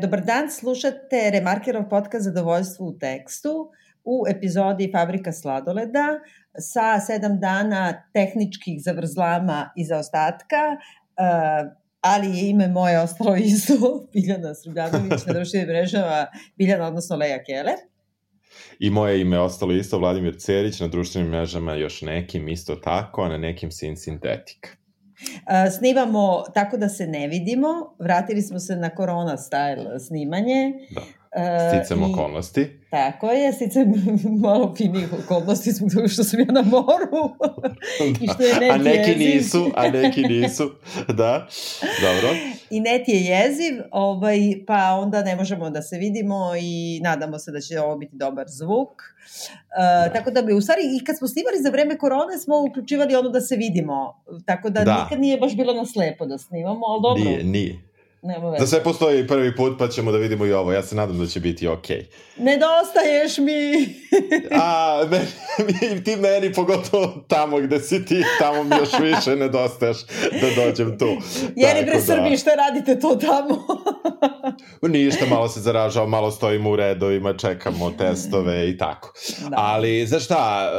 Dobar dan, slušate Remarkerov podcast Zadovoljstvo u tekstu u epizodi Fabrika sladoleda sa sedam dana tehničkih zavrzlama i zaostatka, e, ali je ime moje ostalo isto, Biljana Srbljanović na društvenim mrežama, Biljana odnosno Leja Keller. I moje ime ostalo isto, Vladimir Cerić, na društvenim mrežama još nekim isto tako, a na nekim sin sintetika. Snimamo tako da se ne vidimo, vratili smo se na korona style snimanje. Da. Sticam uh, okolnosti. Tako je, sticam malo finih okolnosti zbog toga što sam ja na moru. I što je net a neki jeziv. nisu, a neki nisu. Da, dobro. I net je jeziv, ovaj, pa onda ne možemo da se vidimo i nadamo se da će ovo biti dobar zvuk. Uh, da. Tako da bi, u stvari, i kad smo snimali za vreme korone, smo uključivali ono da se vidimo. Tako da, da. nikad nije baš bilo na slepo da snimamo, ali dobro. Nije, nije. Nema veze. Da sve postoji prvi put, pa ćemo da vidimo i ovo. Ja se nadam da će biti okej. Okay. Nedostaješ mi! A, meni, ti meni, pogotovo tamo gde si ti, tamo mi još više nedostaješ da dođem tu. Jeri bre da... Srbi, šta radite to tamo? Ništa, malo se zaražao, malo stojimo u redovima, čekamo testove i tako. Da. Ali, znaš šta,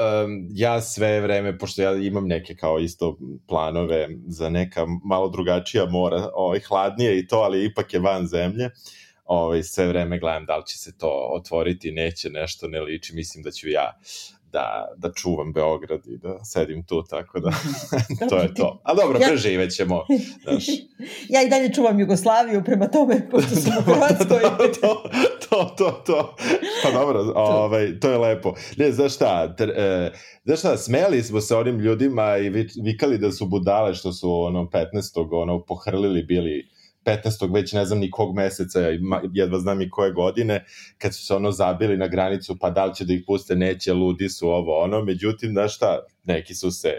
ja sve vreme, pošto ja imam neke kao isto planove za neka malo drugačija mora, ovaj, hladnije i to, ali ipak je van zemlje, ovaj, sve vreme gledam da li će se to otvoriti, neće, nešto ne liči, mislim da ću ja da, da čuvam Beograd i da sedim tu, tako da to je to. A dobro, ja... preživet ćemo. Znaš. ja i dalje čuvam Jugoslaviju, prema tome, pošto sam u Hrvatskoj. to, to, to, to. Pa dobro, ovaj, to je lepo. Ne, znaš šta, tr, e, znaš šta, smeli smo se onim ljudima i vikali da su budale što su ono 15. ono pohrlili bili 15. već ne znam ni kog meseca, jedva znam i koje godine, kad su se ono zabili na granicu, pa da li će da ih puste, neće, ludi su ovo, ono, međutim, znaš šta, neki su se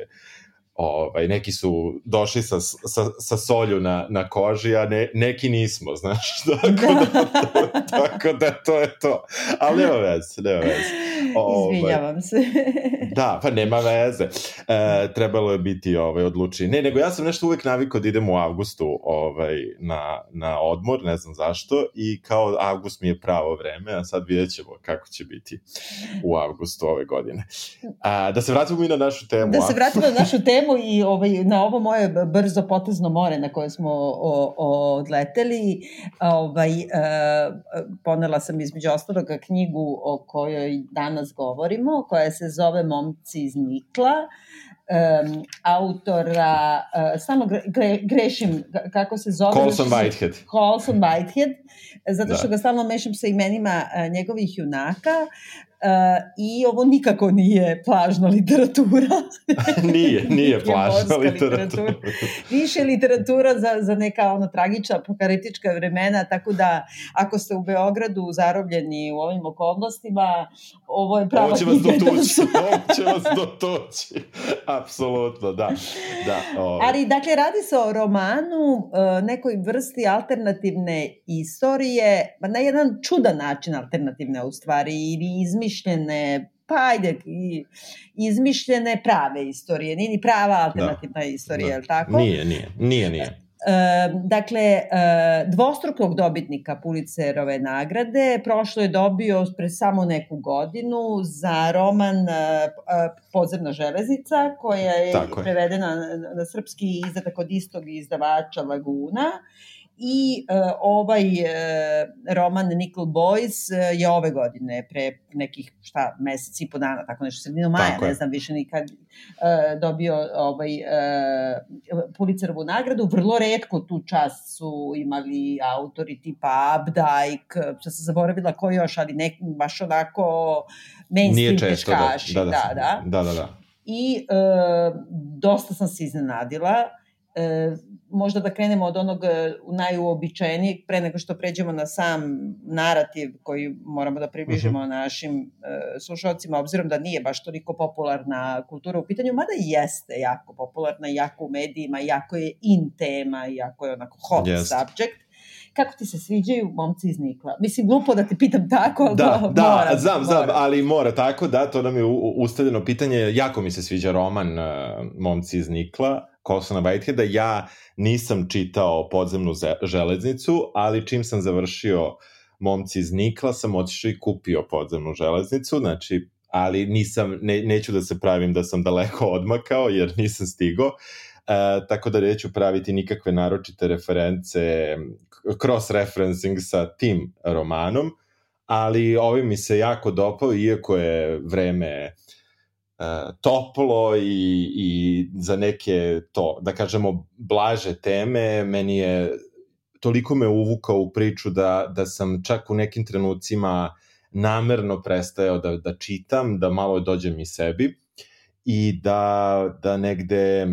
ovaj, neki su došli sa, sa, sa solju na, na koži, a ne, neki nismo, znaš, tako da, to, tako da to je to. Ali nema veze, nema veze. Ovaj, Izvinjavam se. da, pa nema veze. E, trebalo je biti ovaj, odlučiti. Ne, nego ja sam nešto uvek navikao da idem u avgustu ovaj, na, na odmor, ne znam zašto, i kao avgust mi je pravo vreme, a sad vidjet ćemo kako će biti u avgustu ove godine. A, da se vratimo i na našu temu. Da se vratimo na našu temu temu i ovaj, na ovo moje brzo potezno more na koje smo o, o, odleteli, ovaj, e, ponela sam između ostaloga knjigu o kojoj danas govorimo, koja se zove Momci iz Nikla, um, autora, uh, stalno gre, grešim kako se zove. Colson Whitehead. Colson Whitehead, zato što da. ga stalno mešam sa imenima uh, njegovih junaka. Uh, I ovo nikako nije plažna literatura. nije, nije plažna literatura. literatura. Više literatura za, za neka ono tragična apokaliptička vremena, tako da ako ste u Beogradu zarobljeni u ovim okolnostima, ovo je prava ovo će vas dotući. ovo će vas dotući. Apsolutno, da. da ovo. Ali, dakle, radi se o romanu, e, nekoj vrsti alternativne istorije, na jedan čudan način alternativne u stvari, ili izmišljene pa ajde, izmišljene prave istorije, nije ni prava alternativna da, istorija, da. je li tako? Nije, nije, nije, nije dakle, dvostrukog dobitnika Pulicerove nagrade prošlo je dobio pre samo neku godinu za roman Podzemna železnica, koja je Tako prevedena je. na srpski izdatak od istog izdavača Laguna i uh, ovaj uh, roman Nickel Boys uh, je ove godine, pre nekih, šta, mesec i po dana, tako nešto, sredinu maja, ne znam više nikad, uh, dobio ovaj, uh, Pulitzerovu nagradu. Vrlo redko tu čast su imali autori tipa Abdajk, što sam zaboravila ko još, ali nek, baš onako mainstream da. peškaši. Da, da, da, da. da, da, da. I uh, dosta sam se iznenadila. Možda da krenemo od onog e, najuobičajenijeg pre nego što pređemo na sam narativ koji moramo da približimo uh mhm. -huh. našim uh, slušalcima, obzirom da nije baš toliko popularna kultura u pitanju, mada jeste jako popularna, jako u medijima, jako je in tema, jako je onako hot yes. subject kako ti se sviđaju momci iz Nikla? Mislim, glupo da te pitam tako, ali da, da, moram, znam, moram. znam, ali mora tako, da, to nam je ustavljeno pitanje, jako mi se sviđa roman uh, Momci iz Nikla, Colsona Whiteheada. Ja nisam čitao podzemnu železnicu, ali čim sam završio momci iz Nikla sam otišao i kupio podzemnu železnicu, znači ali nisam, ne, neću da se pravim da sam daleko odmakao, jer nisam stigo, e, tako da neću praviti nikakve naročite reference, cross-referencing sa tim romanom, ali ovaj mi se jako dopao, iako je vreme toplo i, i za neke to, da kažemo, blaže teme, meni je toliko me uvukao u priču da, da sam čak u nekim trenucima namerno prestajao da, da čitam, da malo dođem i sebi i da, da negde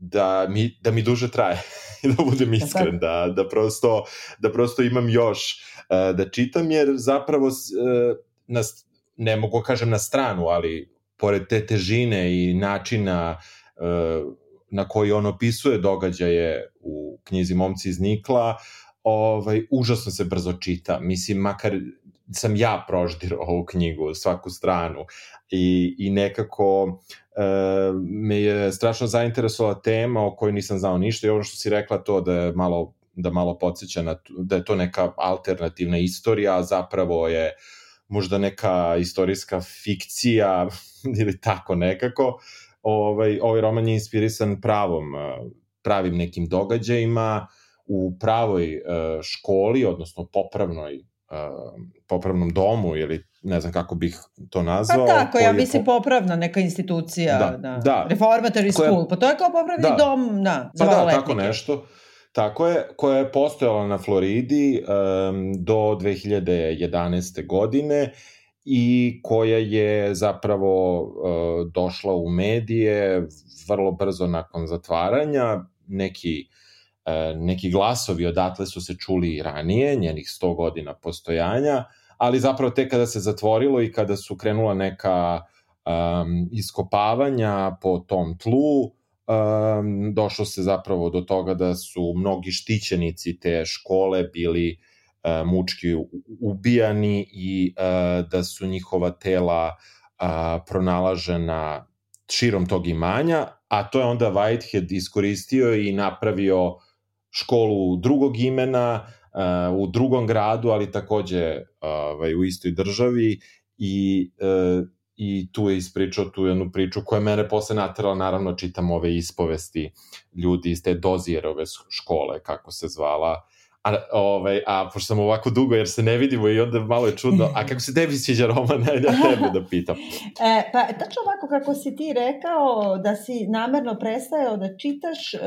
da mi, da mi duže traje da budem iskren, da, da, prosto, da prosto imam još uh, da čitam, jer zapravo na, ne mogu da kažem na stranu, ali pored te težine i načina uh, na koji on opisuje događaje u knjizi Momci iz Nikla, ovaj, užasno se brzo čita. Mislim, makar sam ja proždirao ovu knjigu, svaku stranu i, i nekako e, me je strašno zainteresovala tema o kojoj nisam znao ništa i ono što si rekla to da je malo da malo podsjeća na, da je to neka alternativna istorija, a zapravo je možda neka istorijska fikcija ili tako nekako. Ovaj, ovaj roman je inspirisan pravom, pravim nekim događajima u pravoj školi, odnosno popravnoj popravnom domu ili ne znam kako bih to nazvao. Pa tako, ja mislim po... popravna neka institucija, da, da. da. reformatory koja, school, pa to je kao popravni da. dom, da, za pa da, tako nešto. Tako je, koja je postojala na Floridi um, do 2011. godine i koja je zapravo uh, došla u medije vrlo brzo nakon zatvaranja. Neki E, neki glasovi odatle su se čuli ranije, njenih 100 godina postojanja, ali zapravo te kada se zatvorilo i kada su krenula neka um, iskopavanja po tom tlu, um, došlo se zapravo do toga da su mnogi štićenici te škole bili uh, mučki ubijani i uh, da su njihova tela uh, pronalažena širom tog imanja, a to je onda Whitehead iskoristio i napravio školu drugog imena uh, u drugom gradu, ali takođe ovaj, u istoj državi i uh, i tu je ispričao tu jednu priču koja mene posle natrala, naravno čitam ove ispovesti ljudi iz te dozijerove škole, kako se zvala, A, ovaj, a pošto sam ovako dugo jer se ne vidimo i onda malo je čudno, a kako se tebi sviđa roman, ja tebe da pitam. E, pa tačno ovako kako si ti rekao da si namerno prestajao da čitaš, e,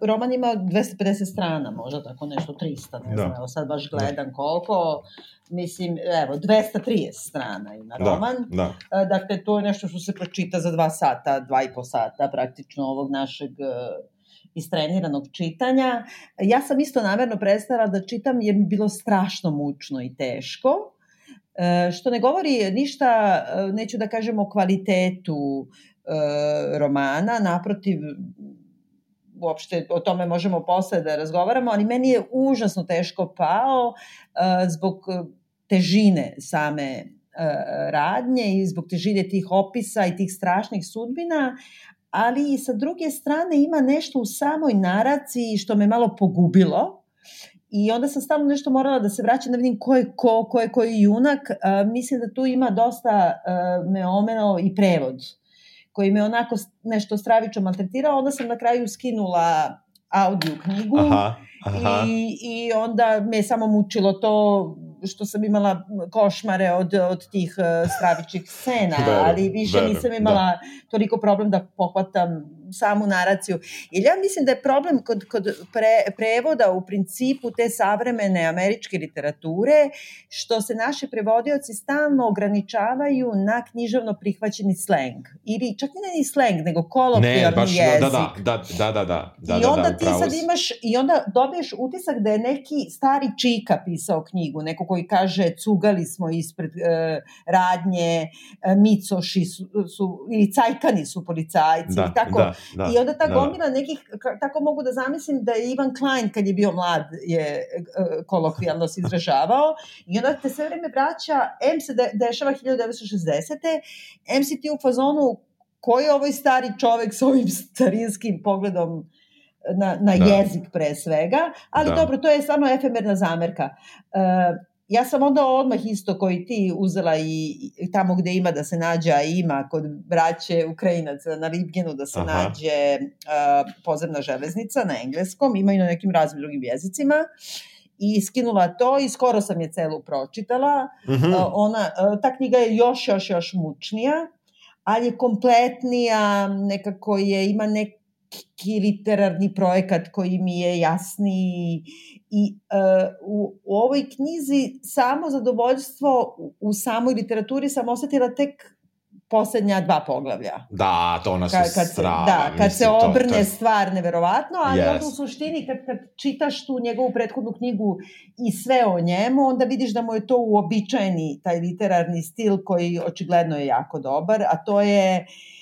roman ima 250 strana, možda tako nešto 300, ne da. znam, evo sad baš gledam da. koliko, mislim, evo, 230 strana ima da, roman. Da. E, dakle, to je nešto što se pročita za dva sata, dva i po sata praktično ovog našeg istreniranog čitanja. Ja sam isto namerno prestala da čitam jer mi bilo strašno mučno i teško. E, što ne govori ništa, e, neću da kažem o kvalitetu e, romana, naprotiv, uopšte o tome možemo posle da razgovaramo, ali meni je užasno teško pao zbog težine same radnje i zbog težine tih opisa i tih strašnih sudbina, ali i sa druge strane ima nešto u samoj naraciji što me malo pogubilo i onda sam stalno nešto morala da se vraćam da vidim ko je ko, ko je koji junak. Uh, mislim da tu ima dosta uh, me omenao i prevod koji me onako nešto stravično maltretirao. Onda sam na kraju skinula audio knjigu aha, aha. I, i onda me samo mučilo to što sam imala košmare od, od tih uh, stravičnih scena, verujem, ali više verujem, nisam imala da. toliko problem da pohvatam samu naraciju. Jer ja mislim da je problem kod, kod pre, prevoda u principu te savremene američke literature, što se naši prevodioci stalno ograničavaju na književno prihvaćeni sleng. Ili čak ne ni sleng, nego kolokvijalni ne, baš, jezik. Da, da, da, da, da, da, da, I onda da, da, ti sad imaš, i onda dobiješ utisak da je neki stari čika pisao knjigu, neko koji kaže cugali smo ispred e, radnje, e, micoši su, su, ili cajkani su policajci, da, i tako. Da, Da, I onda ta da. gomila nekih, tako mogu da zamislim da je Ivan Klein kad je bio mlad je e, kolokvijalno se izražavao i onda te sve vreme vraća, M se de, dešava 1960. M si ti u fazonu ko je ovaj stari čovek sa ovim starinskim pogledom na, na da. jezik pre svega, ali da. dobro, to je stvarno efemerna zamerka. Uh, ja sam onda odmah isto koji ti uzela i, tamo gde ima da se nađe, a ima kod braće Ukrajinaca na Libgenu da se Aha. nađe uh, pozemna železnica na engleskom, ima i na nekim raznim drugim jezicima i skinula to i skoro sam je celu pročitala. Mm -hmm. uh, ona, uh, ta knjiga je još, još, još mučnija, ali je kompletnija, nekako je, ima nek, literarni projekat koji mi je jasniji i uh, u, u ovoj knjizi samo zadovoljstvo u, u samoj literaturi sam osetila tek poslednja dva poglavlja. Da, to ona su kad, kad se, strava. Da, kad mislim, se obrne to, to... stvar neverovatno, ali yes. onda u suštini kad, kad čitaš tu njegovu prethodnu knjigu i sve o njemu, onda vidiš da mu je to uobičajeni taj literarni stil koji očigledno je jako dobar, a to je uh,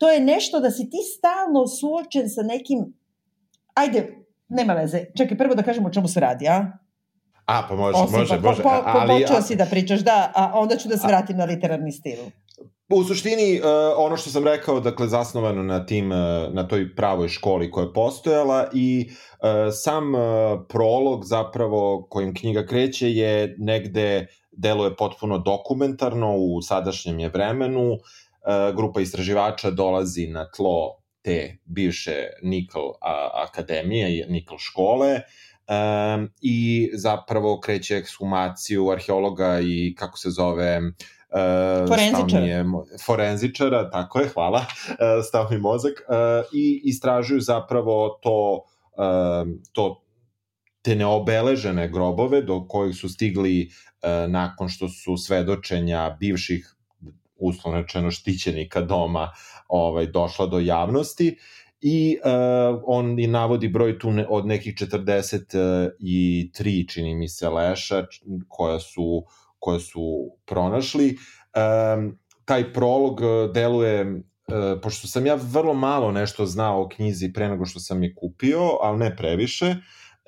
to je nešto da si ti stalno suočen sa nekim, ajde, nema veze, čekaj prvo da kažemo o čemu se radi, a? A, pa može, Osim, može, pa, može. Po, po, ali, počeo a... si da pričaš, da, a onda ću da se vratim a... na literarni stil. U suštini, uh, ono što sam rekao, dakle, zasnovano na tim, uh, na toj pravoj školi koja je postojala i uh, sam uh, prolog zapravo kojim knjiga kreće je negde deluje potpuno dokumentarno u sadašnjem je vremenu, E, grupa istraživača dolazi na tlo te bivše Nikl akademije, Nikl škole, um, i zapravo kreće ekshumaciju arheologa i kako se zove uh, forenzičara. Je, forenzičara, tako je, hvala, uh, stav mi mozak, uh, i istražuju zapravo to, uh, to te neobeležene grobove do kojih su stigli uh, nakon što su svedočenja bivših uslovno rečeno štićenika doma ovaj, došla do javnosti i uh, on i navodi broj tu ne, od nekih 43 čini mi se leša koja su koja su pronašli. Um, taj prolog deluje uh, pošto sam ja vrlo malo nešto znao o knjizi pre nego što sam je kupio, ali ne previše, uh,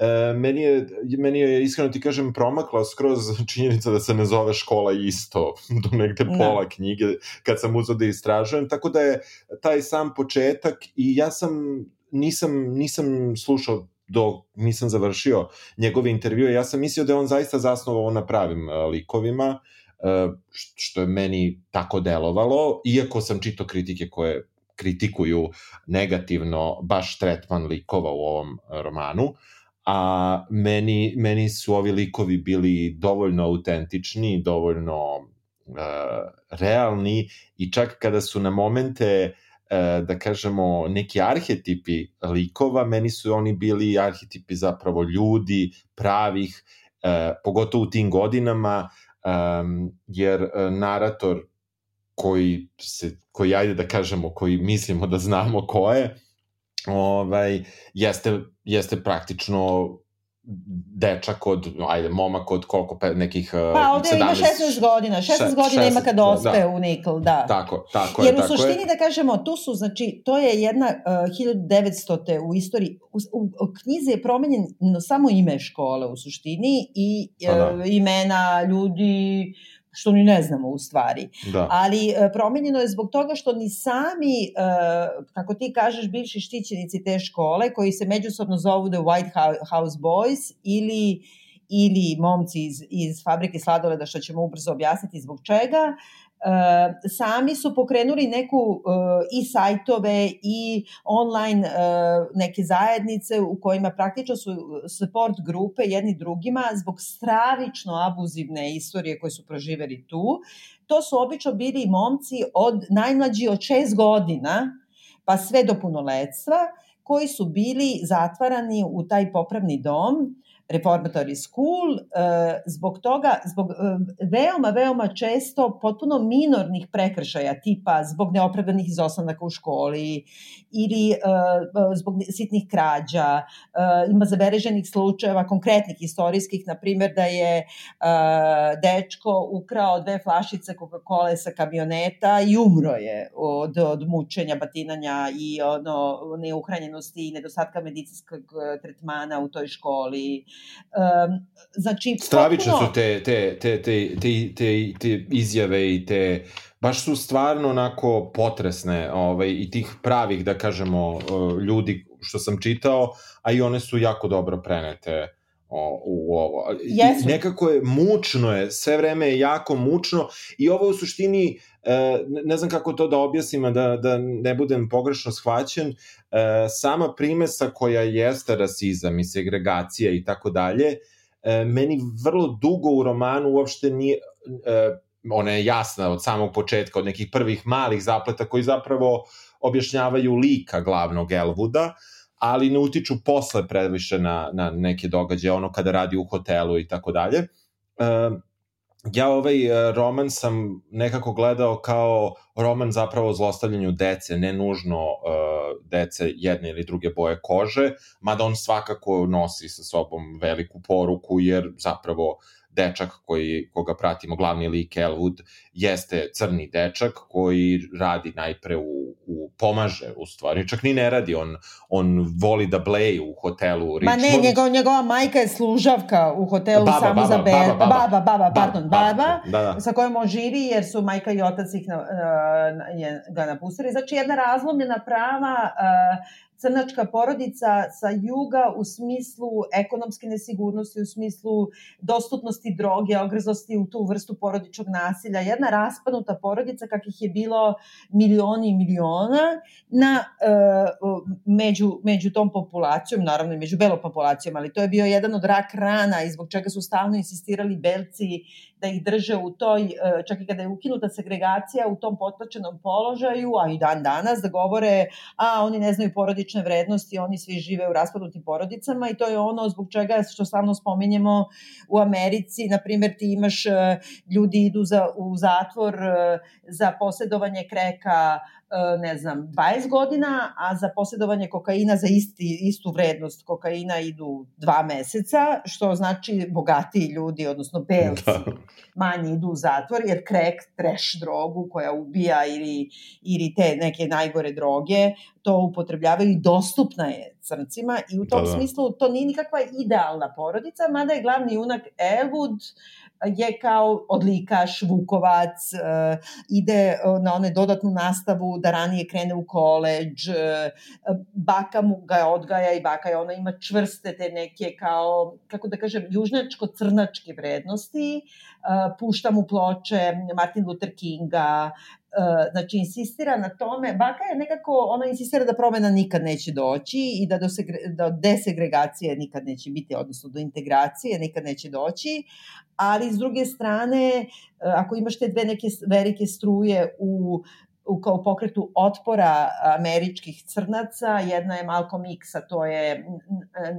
E, meni, je, meni je, iskreno ti kažem, promakla skroz činjenica da se ne zove škola isto do negde da. pola knjige kad sam uzao da istražujem, tako da je taj sam početak i ja sam, nisam, nisam slušao do nisam završio njegove intervjue, ja sam mislio da je on zaista zasnovao na pravim uh, likovima, uh, što je meni tako delovalo, iako sam čitao kritike koje kritikuju negativno baš tretman likova u ovom romanu. Uh, a meni, meni su ovi likovi bili dovoljno autentični, dovoljno uh, realni i čak kada su na momente uh, da kažemo neki arhetipi likova, meni su oni bili arhetipi zapravo ljudi, pravih, uh, pogotovo u tim godinama, um, jer narator koji se, koji ajde da kažemo, koji mislimo da znamo ko je, ovaj, jeste, jeste praktično dečak od, ajde, momak od koliko, pe, nekih Pa ovde 17, ima 16 godina, 16 še, godina 16, ima kad ospe da. u Nikl, da. Tako, tako je. Jer u tako suštini, je. da kažemo, tu su, znači, to je jedna uh, 1900. u istoriji, u, u, u knjizi je promenjeno samo ime škole u suštini i uh, da. imena ljudi, što ni ne znamo u stvari. Da. Ali e, promenjeno je zbog toga što ni sami, e, kako ti kažeš, bivši štićenici te škole, koji se međusobno zovu The White House Boys ili ili momci iz, iz fabrike sladoleda, što ćemo ubrzo objasniti zbog čega, Uh, sami su pokrenuli neku uh, i sajtove i online uh, neke zajednice u kojima praktično su support grupe jedni drugima zbog stravično abuzivne istorije koje su proživeli tu. To su obično bili momci od najmlađi od šest godina pa sve do punoletstva koji su bili zatvarani u taj popravni dom Reformatory School, e, zbog toga, zbog e, veoma, veoma često potpuno minornih prekršaja, tipa zbog neopravdanih izostanaka u školi ili e, zbog sitnih krađa, ima zabeleženih slučajeva, konkretnih istorijskih, na primjer da je dečko ukrao dve flašice Coca-Cola sa kamioneta i umro je od, od mučenja, batinanja i ono, neuhranjenosti i nedostatka medicinskog tretmana u toj školi Um, znači, Stravične potpuno... su te, te, te, te, te, te, te izjave i te baš su stvarno onako potresne ovaj, i tih pravih, da kažemo, ljudi što sam čitao, a i one su jako dobro prenete o, u ovo. Jesu. Nekako je mučno je, sve vreme je jako mučno i ovo u suštini, e, ne znam kako to da objasnim, da, da ne budem pogrešno shvaćen, e, sama primesa koja jeste rasizam i segregacija i tako dalje, e, meni vrlo dugo u romanu uopšte nije, ona je jasna od samog početka, od nekih prvih malih zapleta koji zapravo objašnjavaju lika glavnog Elvuda, ali ne utiču posle previše na, na neke događaje, ono kada radi u hotelu i tako dalje. E, ja ovaj e, roman sam nekako gledao kao roman zapravo o zlostavljanju dece, ne nužno uh, dece jedne ili druge boje kože, mada on svakako nosi sa sobom veliku poruku, jer zapravo dečak koji, koga pratimo, glavni lik Elwood, jeste crni dečak koji radi najpre u, u pomaže u stvari, čak ni ne radi, on, on voli da bleje u hotelu Richmond. Ma ne, njegov, njegova majka je služavka u hotelu baba, samo baba, za be... baba, baba, baba, baba, pardon, baba, baba da, da. sa kojom on živi jer su majka i otac ih na, uh, je, ga napustili. Znači jedna razlomljena prava uh, crnačka porodica sa juga u smislu ekonomske nesigurnosti, u smislu dostupnosti droge, ogrzosti u tu vrstu porodičnog nasilja. Jedna raspanuta porodica kakvih je bilo milioni i miliona na, uh, među, među tom populacijom, naravno i među belom populacijom, ali to je bio jedan od rak rana i zbog čega su stalno insistirali belci da ih drže u toj, e, čak i kada je ukinuta segregacija, u tom potlačenom položaju, a i dan danas, da govore, a oni ne znaju porodične vrednosti, oni svi žive u raspadnutim porodicama i to je ono zbog čega, što slavno spominjemo u Americi, na primer ti imaš, e, ljudi idu za, u zatvor e, za posjedovanje kreka ne znam, 20 godina, a za posjedovanje kokaina za isti, istu vrednost kokaina idu dva meseca, što znači bogatiji ljudi, odnosno belci, da. manje idu u zatvor, jer krek, treš drogu koja ubija ili, ili te neke najgore droge, to upotrebljavaju i dostupna je crncima i u tom da, da. smislu to nije nikakva idealna porodica, mada je glavni junak Elwood, je kao odlikaš, vukovac, uh, ide na one dodatnu nastavu da ranije krene u koleđ, uh, baka mu ga odgaja i baka je, ona ima čvrste te neke kao, kako da kažem, južnjačko-crnačke vrednosti, pušta mu ploče Martin Luther Kinga, znači insistira na tome, baka je nekako, ona insistira da promena nikad neće doći i da do, segre, do desegregacije nikad neće biti, odnosno do integracije nikad neće doći, ali s druge strane, uh, ako imaš te dve neke velike struje u u kao pokretu otpora američkih crnaca, jedna je Malcolm X, a to je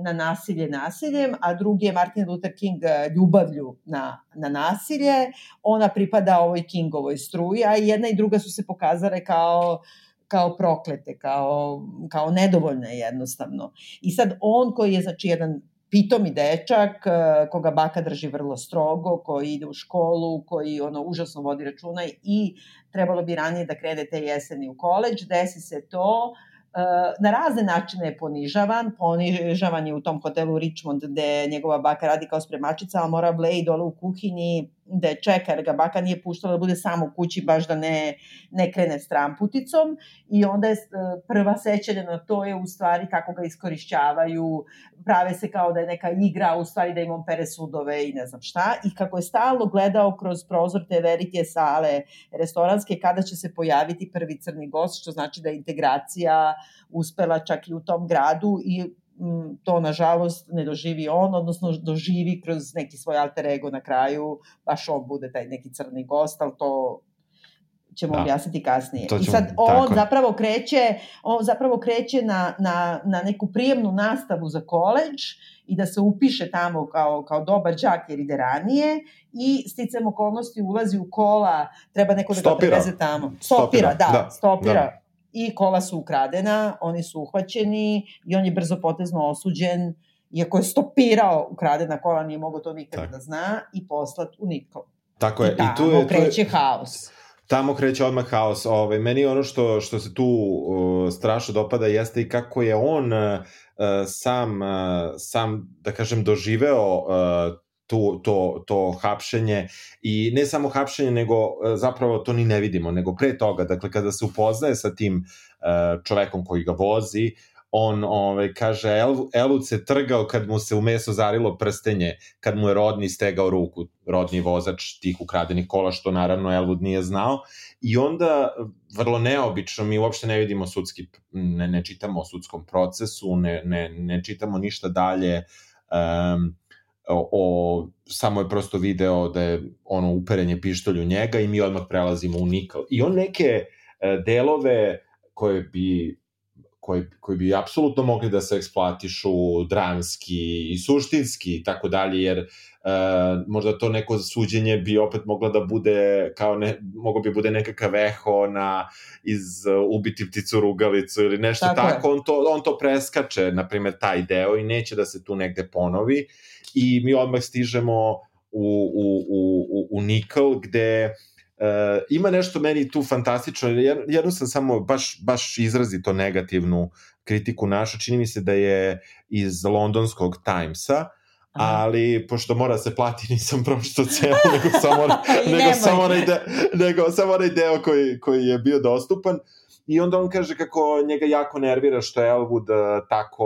na nasilje nasiljem, a drugi je Martin Luther King e, ljubavlju na, na nasilje. Ona pripada ovoj Kingovoj struji, a jedna i druga su se pokazale kao kao proklete, kao, kao nedovoljne jednostavno. I sad on koji je znači jedan pitomi dečak e, koga baka drži vrlo strogo, koji ide u školu, koji ono užasno vodi računa i trebalo bi ranije da krene te jeseni u koleđ, desi se to, na razne načine je ponižavan, ponižavan je u tom hotelu Richmond gde njegova baka radi kao spremačica, ali mora Blade dole u kuhinji da je čeka jer ga baka nije puštala da bude samo u kući baš da ne, ne krene stramputicom i onda je e, prva sećanja na to je u stvari kako ga iskorišćavaju, prave se kao da je neka igra, u stvari da im on pere sudove i ne znam šta. I kako je stalno gledao kroz prozor te velike sale restoranske kada će se pojaviti prvi crni gost, što znači da je integracija uspela čak i u tom gradu. I to nažalost ne doživi on, odnosno doživi kroz neki svoj alter ego na kraju, baš on bude taj neki crni gost, ali to ćemo da. objasniti kasnije. Ćemo, I sad on tako. zapravo kreće, on zapravo kreće na, na, na neku prijemnu nastavu za koleđ i da se upiše tamo kao, kao dobar džak jer ide ranije i sticam okolnosti ulazi u kola, treba neko da ga preveze tamo. Stopira, stopira da, da, stopira. Da i kola su ukradena, oni su uhvaćeni i on je brzo potezno osuđen, iako je stopirao ukradena kola, nije mogo to nikada Tako. da zna i poslat u Nikol. Tako je. I, I tu je, kreće tu je, haos. tamo kreće odmah haos. Ovaj, meni ono što, što se tu uh, strašno dopada jeste i kako je on uh, sam, uh, sam, da kažem, doživeo uh, tu, to, to hapšenje i ne samo hapšenje, nego zapravo to ni ne vidimo, nego pre toga, dakle kada se upoznaje sa tim uh, čovekom koji ga vozi, on ovaj, kaže El, se trgao kad mu se u meso zarilo prstenje, kad mu je rodni stegao ruku, rodni vozač tih ukradenih kola, što naravno Elwood nije znao. I onda, vrlo neobično, mi uopšte ne vidimo sudski, ne, ne čitamo o sudskom procesu, ne, ne, ne čitamo ništa dalje um, o, o, samo je prosto video da je ono uperenje pištolju njega i mi odmah prelazimo u Nikal. I on neke uh, delove koje bi koji, koji bi apsolutno mogli da se eksploatišu dramski i suštinski i tako dalje, jer e, možda to neko suđenje bi opet mogla da bude kao ne, mogo bi bude nekakav eho na iz uh, ubiti pticu rugalicu ili nešto tako, tako. On, to, on to preskače, na primjer, taj deo i neće da se tu negde ponovi i mi odmah stižemo u, u, u, u, u Nikl gde uh, Uh, ima nešto meni tu fantastično, jedno sam samo baš, baš izrazito negativnu kritiku našo, čini mi se da je iz londonskog Timesa, ali pošto mora se plati nisam pročito celo, nego samo, nego, samo onaj de, nego samo onaj deo koji, koji je bio dostupan. I onda on kaže kako njega jako nervira što je Elwood uh, tako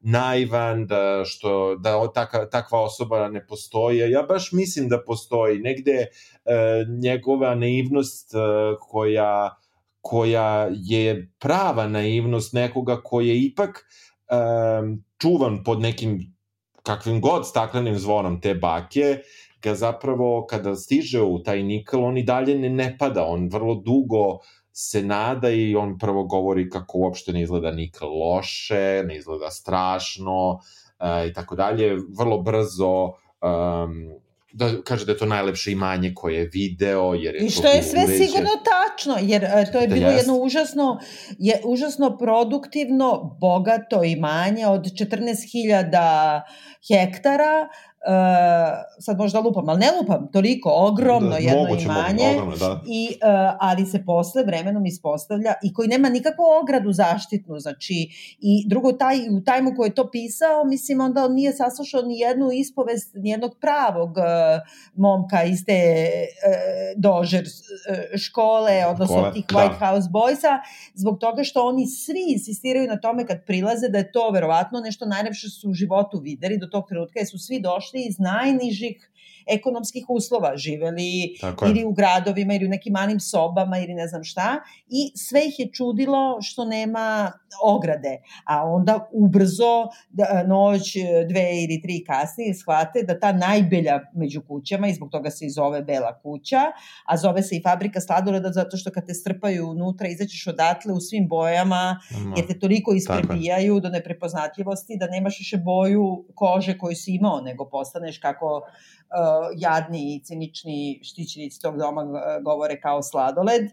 naivan, da, što, da taka, takva osoba ne postoji. Ja baš mislim da postoji. Negde e, njegova naivnost e, koja, koja je prava naivnost nekoga koji je ipak e, čuvan pod nekim kakvim god staklenim zvonom te bake, ga zapravo kada stiže u taj nikl, on i dalje ne, ne pada, on vrlo dugo se nada i on prvo govori kako uopšte ne izgleda nikad loše, ne izgleda strašno uh, i tako dalje. Vrlo brzo um, da kaže da je to najlepše imanje koje je video jer je I što je sve uređen. sigurno tačno jer uh, to je da bilo jest. jedno užasno je užasno produktivno bogato imanje od 14.000 hektara uh, sad možda lupam, ali ne lupam toliko, ogromno da, jedno moguće, imanje, ogromno, da. i, uh, ali se posle vremenom ispostavlja i koji nema nikakvu ogradu zaštitnu, znači i drugo, taj, u tajmu koji je to pisao, mislim, onda on nije saslušao ni jednu ispovest ni jednog pravog uh, momka iz te uh, dožer škole, odnosno škole, tih da. White da. House Boysa, zbog toga što oni svi insistiraju na tome kad prilaze da je to verovatno nešto najlepše su u životu videli do tog trenutka, jer su svi došli došli iz najnižih ekonomskih uslova, živeli ili u gradovima ili u nekim malim sobama ili ne znam šta i sve ih je čudilo što nema ograde, a onda ubrzo da, noć, dve ili tri kasnije shvate da ta najbelja među kućama i zbog toga se i zove Bela kuća, a zove se i fabrika sladoleda zato što kad te strpaju unutra izaćeš odatle u svim bojama jer te toliko isprebijaju do neprepoznatljivosti da nemaš više boju kože koju si imao, nego postaneš kako jadni i cinični štićenici tog doma uh, govore kao sladoled. Uh,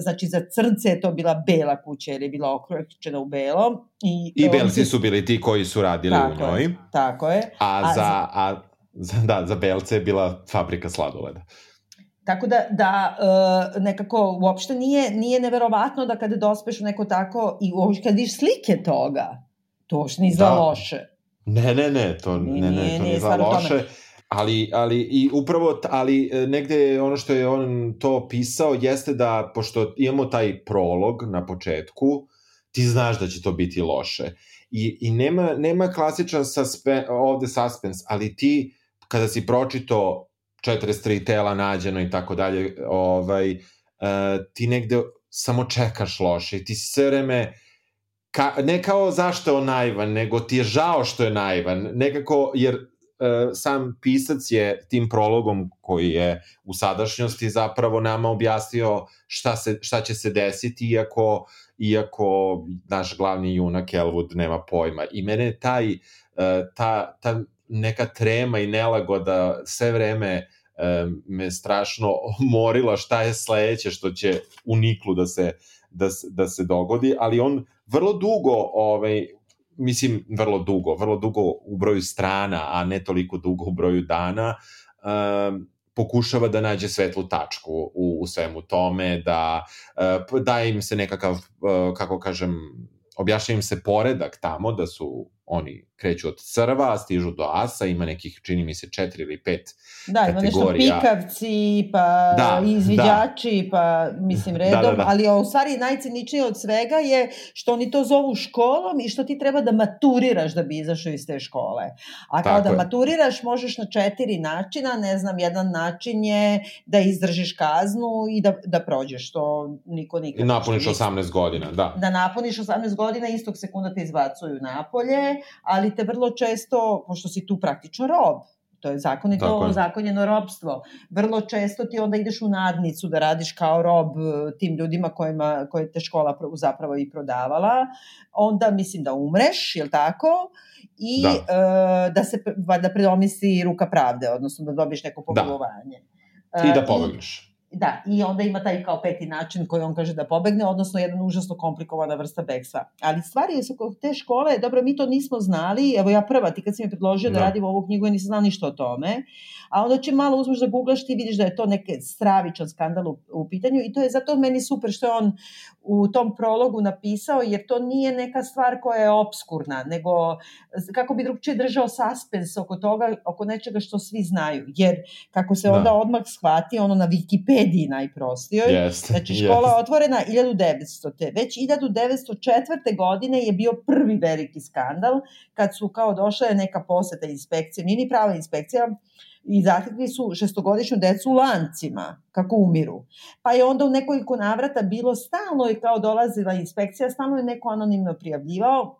znači za crnce je to bila bela kuća jer je bila okročena u belo. I, I belci su bili ti koji su radili tako u njoj. Je, tako je. A, a za, a, za, da, za belce je bila fabrika sladoleda. Tako da, da uh, nekako uopšte nije, nije neverovatno da kada dospeš u neko tako i uopšte kad vidiš slike toga, to uopšte nije da. loše. Ne, ne, ne, to, ne, ne, ne, to nije za loše. Tome. Ali, ali i upravo, ali e, negde ono što je on to pisao jeste da, pošto imamo taj prolog na početku, ti znaš da će to biti loše. I, i nema, nema klasičan suspe, ovde suspens, ali ti, kada si pročito 43 tela nađeno i tako dalje, ovaj, uh, ti negde samo čekaš loše i ti si sve vreme ka, ne kao zašto je on naivan, nego ti je žao što je naivan, nekako, jer sam pisac je tim prologom koji je u sadašnjosti zapravo nama objasnio šta, se, šta će se desiti iako, iako naš glavni junak Elwood nema pojma. I mene taj, uh, ta, ta neka trema i nelagoda sve vreme um, me strašno morila šta je sledeće što će u Niklu da se, da, da se dogodi, ali on vrlo dugo ovaj, mislim, vrlo dugo, vrlo dugo u broju strana, a ne toliko dugo u broju dana, um, pokušava da nađe svetlu tačku u, u svemu tome, da uh, daje im se nekakav, uh, kako kažem, objašnja im se poredak tamo, da su oni kreću od crva, stižu do asa, ima nekih, čini mi se, četiri ili pet da, kategorija. Da, ima nešto pikavci, pa da, izviđači, da. pa mislim redom, da, da, da. ali u stvari najciničnije od svega je što oni to zovu školom i što ti treba da maturiraš da bi izašao iz te škole. A kao Tako da je. maturiraš možeš na četiri načina, ne znam, jedan način je da izdržiš kaznu i da, da prođeš, to niko nikad... I napuniš 18 godina, da. Da napuniš 18 godina, istog sekunda te izbacuju napolje, ali te vrlo često, pošto si tu praktično rob, to je zakonito, je. zakonjeno robstvo. Vrlo često ti onda ideš u nadnicu da radiš kao rob e, tim ljudima kojima, koje te škola zapravo i prodavala. Onda mislim da umreš, je tako? I da, uh, da se da predomisli ruka pravde, odnosno da dobiješ neko pomilovanje. Da. I da pobegneš. Da, i onda ima taj kao peti način koji on kaže da pobegne, odnosno jedan užasno komplikovana vrsta bekstva. Ali stvari su kod te škole, dobro, mi to nismo znali, evo ja prva, ti kad si mi predložio da, da radim ovu knjigu, ja nisam znala ništa o tome, a onda će malo uzmeš da googlaš, ti vidiš da je to neke stravičan skandal u, u pitanju i to je zato meni super što je on u tom prologu napisao, jer to nije neka stvar koja je obskurna, nego kako bi drugčije držao suspens oko toga, oko nečega što svi znaju. Jer kako se da. onda odmah shvati, ono na Wikipediji najprostijoj, yes, znači škola yes. otvorena 1900. Te. Već 1904. godine je bio prvi veliki skandal, kad su kao došle neka poseta inspekcije, nije ni prava inspekcija, i zatekli su šestogodišnju decu u lancima, kako umiru. Pa je onda u nekoliko navrata bilo stalno i kao dolazila inspekcija, stalno je neko anonimno prijavljivao,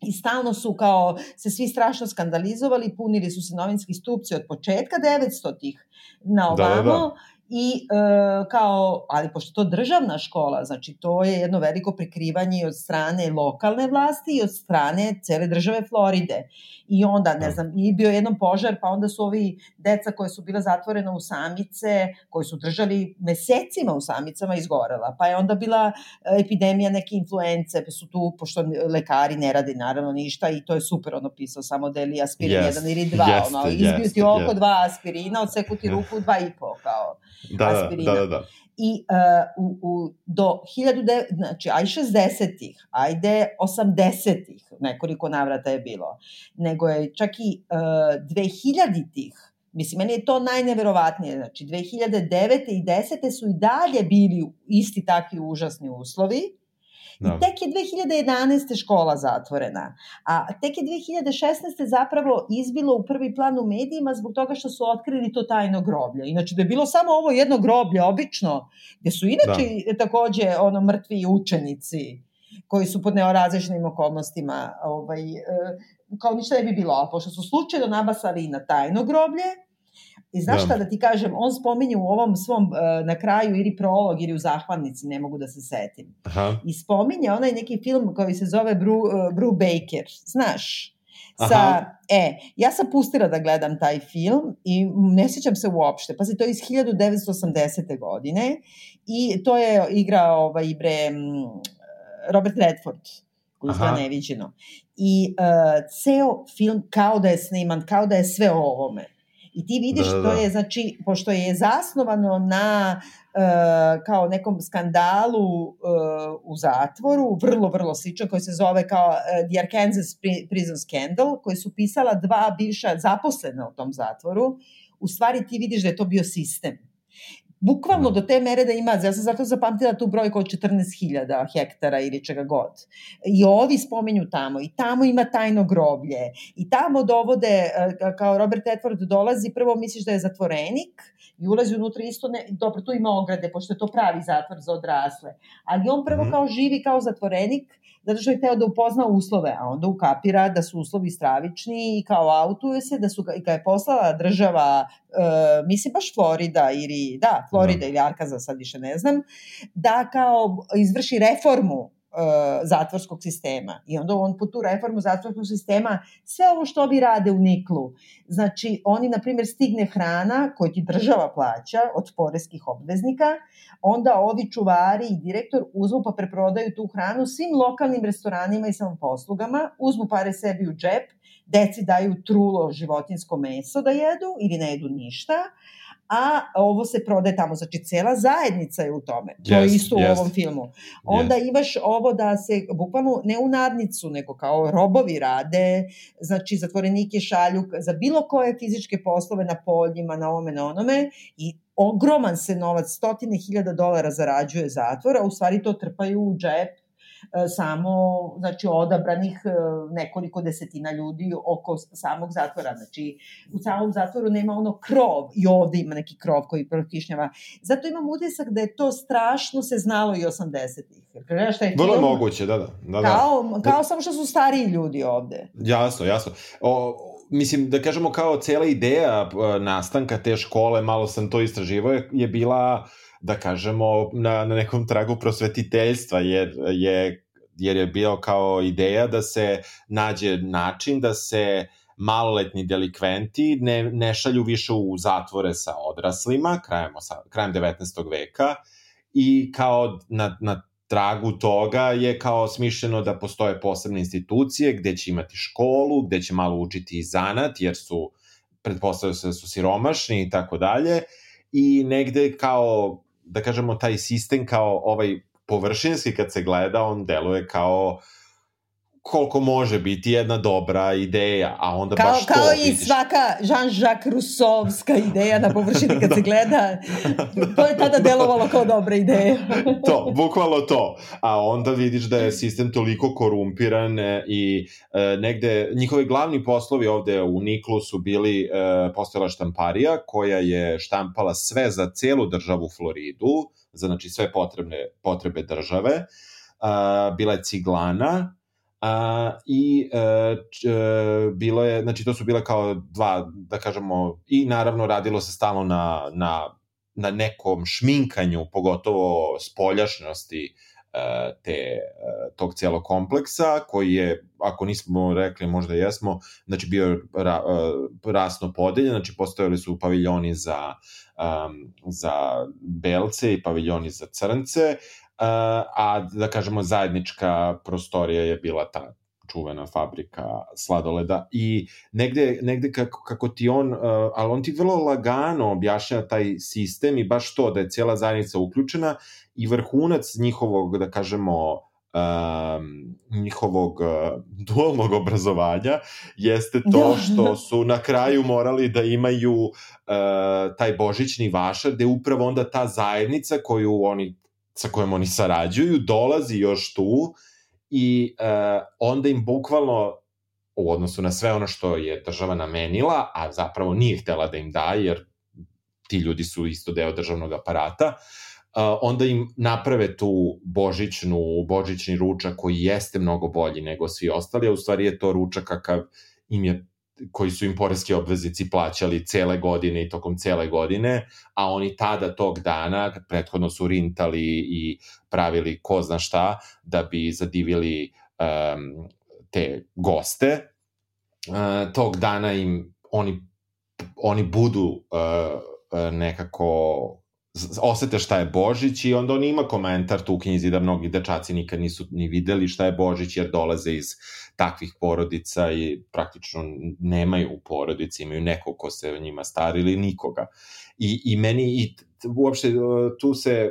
i stalno su kao se svi strašno skandalizovali, punili su se novinski stupci od početka 900-ih na ovamo, da, da, da i e, kao, ali pošto to državna škola, znači to je jedno veliko prekrivanje od strane lokalne vlasti i od strane cele države Floride. I onda, ne da. znam, i bio jednom požar, pa onda su ovi deca koje su bila zatvorena u samice, koji su držali mesecima u samicama, izgorela. Pa je onda bila e, epidemija neke influence, pa su tu, pošto lekari ne rade naravno ništa i to je super ono pisao, samo deli aspirin yes. jedan ili dva, yes, ono, izbio ti oko yes. dva aspirina, odseku ti ruku dva i po, kao da, da, aspirina. Da, da, da. I uh, u, u, do 1900, znači, aj 60-ih, ajde 80-ih, nekoliko navrata je bilo, nego je čak i uh, 2000-ih, Mislim, meni je to najneverovatnije. Znači, 2009. i 10. su i dalje bili isti takvi užasni uslovi, Da. I tek je 2011. škola zatvorena. A tek je 2016. zapravo izbilo u prvi plan u medijima zbog toga što su otkrili to tajno groblje. Inače, da je bilo samo ovo jedno groblje, obično, gde su inače da. takođe ono mrtvi učenici koji su pod neorazličnim okolnostima ovaj, e, kao ništa ne bi bilo, a pošto su slučajno nabasali na tajno groblje, I znaš da. šta da ti kažem, on spominje u ovom svom, uh, na kraju ili prolog ili u zahvalnici, ne mogu da se setim. Aha. I spominje onaj neki film koji se zove Bru, uh, Bru Baker, znaš? Sa, Aha. e, ja sam pustila da gledam taj film i ne sjećam se uopšte. Pazi, to je iz 1980. godine i to je igrao ovaj, bre, Robert Redford koji izgleda neviđeno. I uh, ceo film kao da je sniman, kao da je sve o ovome. I ti vidiš, da, da. to je, znači, pošto je zasnovano na uh, kao nekom skandalu uh, u zatvoru, vrlo, vrlo sličan, koji se zove kao uh, The Arkansas Prison Scandal, koji su pisala dva bivša zaposlena u tom zatvoru, u stvari ti vidiš da je to bio sistem Bukvalno do te mere da ima, ja sam zato zapamtila tu brojku od 14.000 hektara ili čega god. I ovi spomenju tamo, i tamo ima tajno groblje, i tamo dovode, e, kao Robert Edward dolazi, prvo misliš da je zatvorenik, i ulazi unutra isto, ne, dobro, tu ima ograde, pošto je to pravi zatvor za odrasle, ali on prvo -hmm. kao živi kao zatvorenik, zato što je teo da upozna uslove, a onda ukapira da su uslovi stravični i kao autuje se, da su ga, i kad je poslala država, uh, mislim baš Florida ili, da, Florida da. ili Arkaza, sad više ne znam, da kao izvrši reformu zatvorskog sistema. I onda on po tu reformu zatvorskog sistema sve ovo što ovi rade u Niklu. Znači, oni, na primjer, stigne hrana koju ti država plaća od poreskih obveznika, onda ovi čuvari i direktor uzmu pa preprodaju tu hranu svim lokalnim restoranima i samoposlugama, uzmu pare sebi u džep, deci daju trulo životinsko meso da jedu ili ne jedu ništa, a ovo se prode tamo, znači cela zajednica je u tome. Yes, to je isto yes. u ovom filmu. Onda yes. imaš ovo da se bukvalno ne u nadnicu, nego kao robovi rade, znači zatvorenike šalju za bilo koje fizičke poslove na poljima, na ovome, na onome i ogroman se novac, stotine hiljada dolara zarađuje zatvor, a u stvari to trpaju u džep samo znači odabranih e, nekoliko desetina ljudi oko samog zatvora. Znači u samom zatvoru nema ono krov i ovde ima neki krov koji prokišnjava. Zato imam utisak da je to strašno se znalo i 80-ih. Gledaš šta je Vrlo moguće, da, da. da, da. Kao, kao da. samo što su stariji ljudi ovde. Jasno, jasno. O, mislim, da kažemo kao cela ideja e, nastanka te škole, malo sam to istraživao, je bila da kažemo, na, na nekom tragu prosvetiteljstva, jer je, jer je bio kao ideja da se nađe način da se maloletni delikventi ne, ne šalju više u zatvore sa odraslima krajem, krajem 19. veka i kao na, na tragu toga je kao smišljeno da postoje posebne institucije gde će imati školu, gde će malo učiti i zanat, jer su, pretpostavljaju se da su siromašni i tako dalje, i negde kao da kažemo, taj sistem kao ovaj površinski kad se gleda, on deluje kao koliko može biti jedna dobra ideja, a onda kao, baš to Kao i vidiš. svaka Jean-Jacques Rousseauska ideja na površini kad se gleda, to je tada delovalo kao dobra ideja. to, bukvalno to. A onda vidiš da je sistem toliko korumpiran e, i e, negde, njihovi glavni poslovi ovde u Niklu su bili e, postojala štamparija koja je štampala sve za celu državu Floridu, za znači sve potrebne potrebe države. E, bila je ciglana, A, I e, č, e, bilo je, znači to su bile kao dva, da kažemo, i naravno radilo se stalno na, na, na nekom šminkanju, pogotovo spoljašnosti e, te, e, tog cijelog kompleksa, koji je, ako nismo rekli, možda jesmo, znači bio ra, e, rasno podeljen, znači postojali su paviljoni za, um, za belce i paviljoni za crnce, a da kažemo zajednička prostorija je bila ta čuvena fabrika sladoleda i negde, negde kako, kako ti on, uh, ali on ti vrlo lagano objašnjava taj sistem i baš to da je cijela zajednica uključena i vrhunac njihovog, da kažemo, um, njihovog uh, dualnog obrazovanja jeste to da. što su na kraju morali da imaju uh, taj božićni vašar gde upravo onda ta zajednica koju oni sa kojom oni sarađuju, dolazi još tu i uh, onda im bukvalno u odnosu na sve ono što je država namenila, a zapravo nije htela da im da, jer ti ljudi su isto deo državnog aparata, uh, onda im naprave tu božićnu, božićni ručak koji jeste mnogo bolji nego svi ostali, a u stvari je to ručak kakav im je koji su im poreski obveznici plaćali cele godine i tokom cele godine, a oni tada tog dana, prethodno su rintali i pravili ko zna šta, da bi zadivili um, te goste, uh, tog dana im oni, oni budu uh, nekako osete šta je Božić i onda on ima komentar tu u knjizi da mnogi dečaci nikad nisu ni videli šta je Božić jer dolaze iz takvih porodica i praktično nemaju u porodici, imaju nekog ko se o njima stari ili nikoga. I, i meni i uopšte tu se,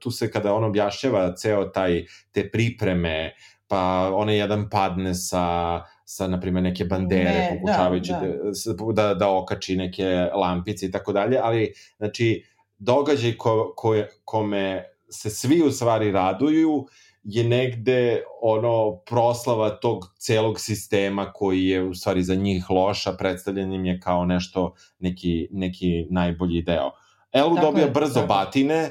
tu se kada on objašnjava ceo taj, te pripreme, pa onaj jedan padne sa sa, na primjer, neke bandere, ne, pokušavajući da, da. Da, da okači neke lampice i tako dalje, ali, znači, događaj ko, ko, kome se svi u stvari raduju je negde ono proslava tog celog sistema koji je u stvari za njih loša, predstavljen im je kao nešto, neki, neki najbolji deo. Elu tako dobija je, brzo tako. batine,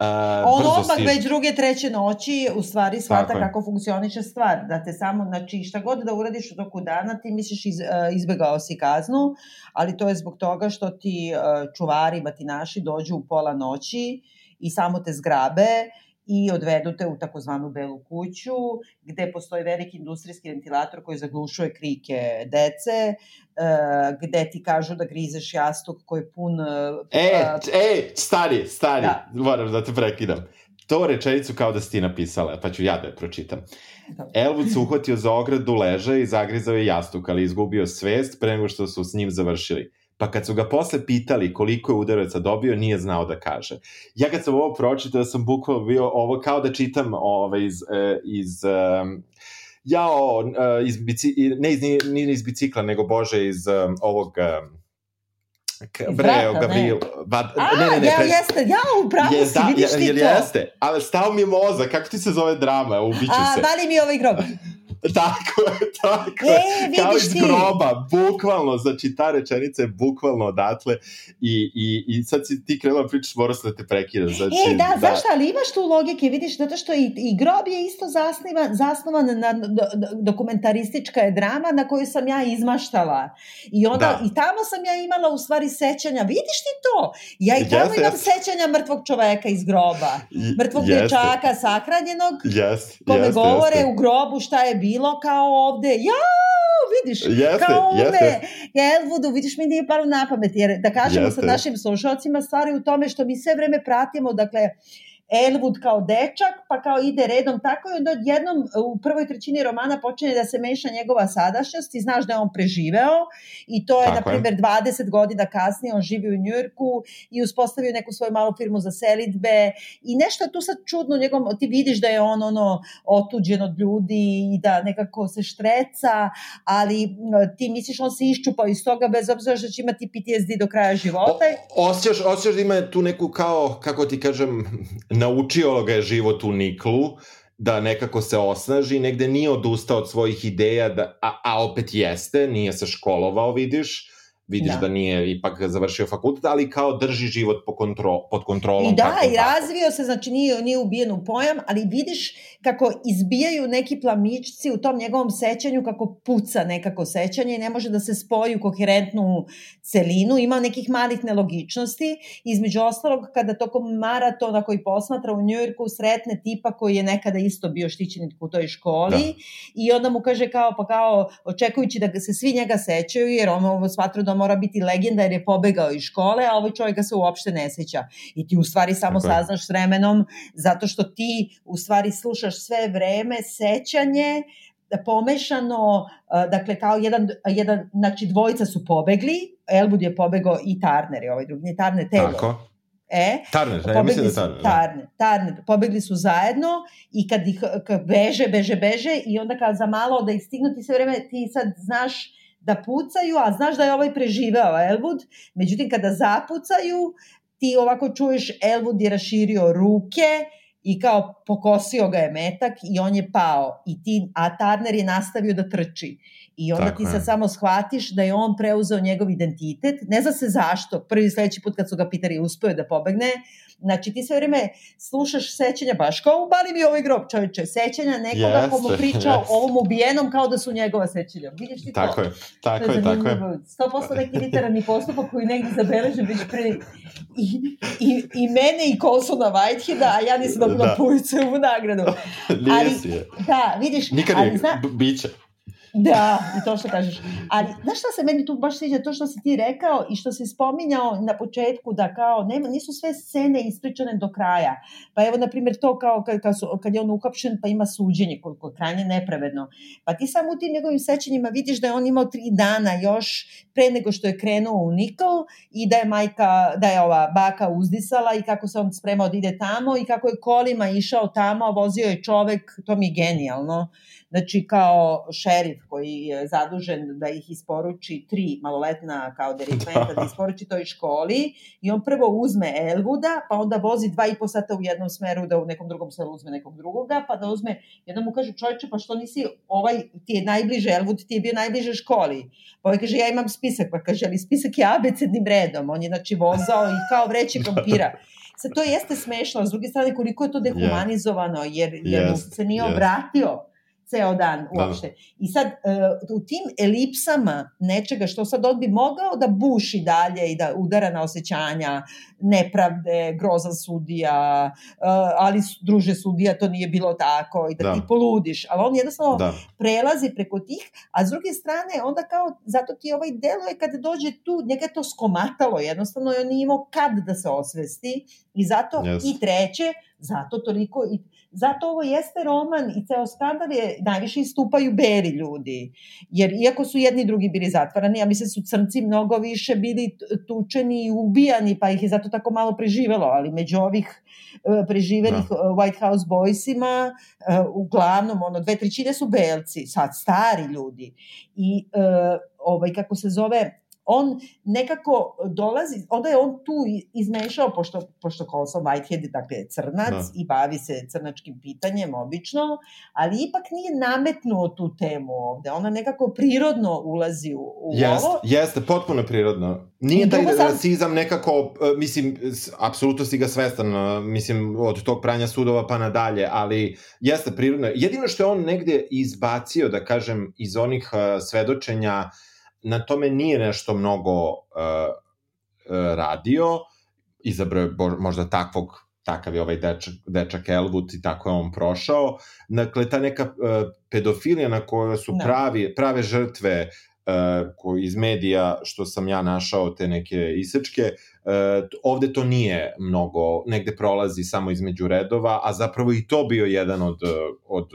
Uh, On odmah već druge, treće noći u stvari shvata kako funkcioniše stvar. Da te samo, znači šta god da uradiš u toku dana, ti misliš iz, uh, izbegao si kaznu, ali to je zbog toga što ti uh, čuvari, batinaši dođu u pola noći i samo te zgrabe i odvedu te u takozvanu belu kuću, gde postoji veliki industrijski ventilator koji zaglušuje krike dece, uh, gde ti kažu da grizeš jastuk koji je pun... Uh, e, e, stari, stari, da. moram da te prekidam. to rečenicu kao da si ti napisala, pa ću ja da je pročitam. Elwood se uhvatio za ogradu leža i zagrizao je jastuk, ali izgubio svest pre nego što su s njim završili. Pa kad su ga posle pitali koliko je udaraca dobio, nije znao da kaže. Ja kad sam ovo pročitao, sam bukvalno bio ovo kao da čitam ovaj, iz, eh, iz um, jao, uh, iz bici, ne iz, nije iz bicikla, nego Bože iz um, ovog um, Breo, Gabriel. Ba, A, ne, ne, ne, ja, pre... jeste, ja u pravu je, si, da, vidiš ti to. Jeste, ali stao mi je mozak, kako ti se zove drama, ubiću se. A, da li mi ovaj grob? Tako je, tako e, je. Kao iz ti. groba, bukvalno, znači ta rečenica je bukvalno odatle i, i, i sad si ti krenula pričaš, mora se da te prekida. Znači, e, da, da, zašto, ali imaš tu logike, vidiš, zato što i, i grob je isto zasnivan, zasnovan na do, dokumentaristička je drama na koju sam ja izmaštala. I onda, da. i tamo sam ja imala u stvari sećanja, vidiš ti to? Ja i tamo yes, imam yes. sećanja mrtvog čoveka iz groba. Mrtvog dječaka sahranjenog, yes, kome yes, govore yes. u grobu šta je bilo bilo kao ovde, ja, vidiš, jeste, kao ovde, jeste. Elvudu, vidiš, mi nije palo na pamet, jer da kažemo jeste. sa našim slušalcima stvari u tome što mi sve vreme pratimo, dakle, Elwood kao dečak, pa kao ide redom. Tako i onda jednom u prvoj trećini romana počne da se meša njegova sadašnjost i znaš da je on preživeo. I to je, tako na primjer, 20 godina kasnije on živi u Njujorku i uspostavio neku svoju malu firmu za selitbe. I nešto tu sad čudno njegovom, ti vidiš da je on ono otuđen od ljudi i da nekako se štreca, ali ti misliš on se iščupa iz toga bez obzira što će imati PTSD do kraja života. O, osjećaš, osjećaš da ima tu neku kao, kako ti kažem, naučio ga je život u Niklu, da nekako se osnaži, negde nije odustao od svojih ideja, da, a, a opet jeste, nije se školovao, vidiš, vidiš da. da nije ipak završio fakultet, ali kao drži život po kontro, pod kontrolom. I da, i razvio se, znači nije, nije ubijen u pojam, ali vidiš kako izbijaju neki plamičci u tom njegovom sećanju, kako puca nekako sećanje i ne može da se spoji u koherentnu celinu, ima nekih malih nelogičnosti, između ostalog kada tokom maratona koji posmatra u Njujorku sretne tipa koji je nekada isto bio štićenik u toj školi da. i onda mu kaže kao, pa kao, očekujući da se svi njega sećaju, jer on ovo da mora biti legenda jer je pobegao iz škole, a ovaj čovjek ga se uopšte ne seća. I ti u stvari samo Tako saznaš s vremenom, zato što ti u stvari slušaš sve vreme sećanje, pomešano, dakle kao jedan, jedan, znači dvojica su pobegli, Elwood je pobegao i Turner je ovaj drugi, nije Turner, Taylor. Tako. E, Tarner, ja mislim da Tarner. Da. Tarner, Tarner, pobegli su zajedno i kad ih kad beže, beže, beže i onda kad za malo da ih stignu ti sve vreme, ti sad znaš da pucaju, a znaš da je ovaj preživeo Elwood, međutim kada zapucaju, ti ovako čuješ Elwood je raširio ruke i kao pokosio ga je metak i on je pao i ti, a Turner je nastavio da trči. I onda Tako ti sad je. samo shvatiš da je on preuzeo njegov identitet, ne zna se zašto, prvi sledeći put kad su ga pitali uspeo da pobegne, Znači ti sve vreme slušaš sećanja, baš kao ubali mi ovaj grob čovječe, sećanja nekoga yes, ko mu priča yes. ovom ubijenom kao da su njegova sećanja. Vidiš ti tako to? Je, tako je, tako je. 100% neki literarni postupak koji negdje zabeležen već pre i, i, i mene i Colsona Whiteheada, a ja nisam dobila da. u nagradu. Ali, da, vidiš, Nikad ali, zna, biće. Da, i to što kažeš. Ali, znaš šta se meni tu baš sviđa? To što si ti rekao i što si spominjao na početku da kao nema, nisu sve scene ispričane do kraja. Pa evo, na primjer, to kao kad, kad, su, kad je on uhapšen pa ima suđenje koje je krajnje nepravedno. Pa ti samo u tim njegovim sećanjima vidiš da je on imao tri dana još pre nego što je krenuo u Nikol i da je majka, da je ova baka uzdisala i kako se on spremao da ide tamo i kako je kolima išao tamo, a vozio je čovek, to mi je genijalno Znači, kao šerif koji je zadužen da ih isporuči tri maloletna kao delikventa, da isporuči toj školi i on prvo uzme Elvuda, pa onda vozi dva i po sata u jednom smeru da u nekom drugom selu uzme nekog drugoga, pa da uzme, jednom mu kaže čovječe, pa što nisi ovaj, ti je najbliže, Elvud ti je bio najbliže školi. Pa ovaj kaže, ja imam spisak, pa kaže, ali spisak je abecednim redom, on je znači vozao i kao vreće krompira. Sad to jeste smešno, s druge strane koliko je to dehumanizovano, jer, jer yes, se nije yes. obratio ceo dan da, da. uopšte. Da. I sad, uh, u tim elipsama nečega što sad on bi mogao da buši dalje i da udara na osjećanja, nepravde, grozan sudija, uh, ali druže sudija, to nije bilo tako i da, da. ti poludiš. Ali on jednostavno da. prelazi preko tih, a s druge strane, onda kao, zato ti ovaj delo je kada dođe tu, njega je to skomatalo jednostavno i on nije imao kad da se osvesti i zato yes. i treće, Zato toliko i zato ovo jeste roman i ceo skandal je najviše istupaju beri ljudi. Jer iako su jedni drugi bili zatvarani, ja mislim da su crnci mnogo više bili tučeni i ubijani, pa ih je zato tako malo preživelo, ali među ovih e, preživenih da. White House Boysima e, uglavnom ono dve trećine su belci, sad stari ljudi. I ovaj kako se zove on nekako dolazi, onda je on tu izmešao, pošto, pošto Colson Whitehead dakle, je crnac da. i bavi se crnačkim pitanjem obično, ali ipak nije nametnuo tu temu ovde. Ona nekako prirodno ulazi u, u jest, ovo. Jeste, potpuno prirodno. Nije taj sam... rasizam nekako, e, mislim, apsolutno si ga svestan, e, mislim, od tog pranja sudova pa nadalje, ali jeste prirodno. Jedino što je on negde izbacio, da kažem, iz onih e, svedočenja uh, na tome nije nešto mnogo uh, radio, izabrao je možda takvog takav je ovaj dečak, dečak Elwood i tako je on prošao. Dakle, ta neka uh, pedofilija na kojoj su no. Da. pravi, prave žrtve uh, koji iz medija, što sam ja našao te neke isečke, uh, ovde to nije mnogo, negde prolazi samo između redova, a zapravo i to bio jedan od, od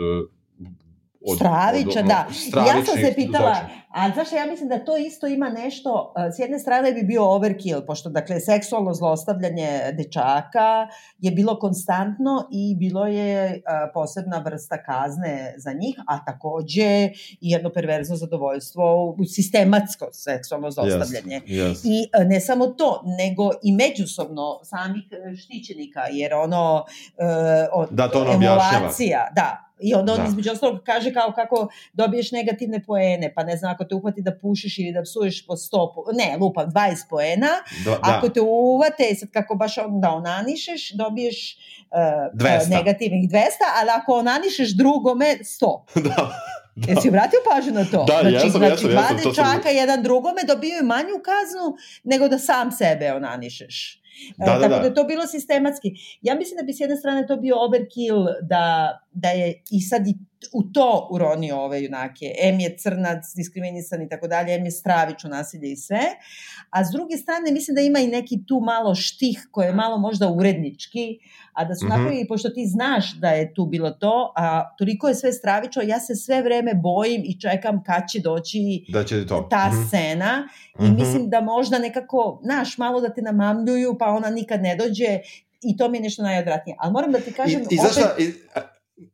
od, Stravića, od, da. Ja sam se pitala, a zašto ja mislim da to isto ima nešto, s jedne strane bi bio overkill, pošto dakle seksualno zlostavljanje dečaka je bilo konstantno i bilo je a, posebna vrsta kazne za njih, a takođe i jedno perverzno zadovoljstvo, sistematsko seksualno zlostavljanje. Yes, yes. I a, ne samo to, nego i međusobno samih e, štićenika, jer ono, a, e, od, da, to ono emulacija, da, I onda on da. između ostalog kaže kao kako dobiješ negativne poene, pa ne znam, ako te uhvati da pušiš ili da psuješ po 100, ne, lupam, 20 poena, da, da. ako te uvate, sad kako baš onda onanišeš, dobiješ uh, 200. negativnih 200, ali ako onanišeš drugome, 100. da. Da. Jesi obratio pažnju na to? Da, znači, jesam, znači, jesam, dva jesam, dečaka, sam... jedan drugome dobijaju manju kaznu nego da sam sebe onanišeš. Da, da, Tako da. da je to bilo sistematski. Ja mislim da bi s jedne strane to bio overkill da, da je i sad i u to uronio ove junake. M je crnac, diskriminisan i tako dalje, M je stravično nasilje i sve. A s druge strane, mislim da ima i neki tu malo štih koji je malo možda urednički, a da su mm -hmm. napravili, pošto ti znaš da je tu bilo to, a toliko je sve stravično, ja se sve vreme bojim i čekam kad će doći da će to. ta mm -hmm. scena i mm -hmm. mislim da možda nekako, znaš, malo da te namamljuju, pa ona nikad ne dođe i to mi je nešto najodvratnije. Ali moram da ti kažem... I, i opet... zašto, i,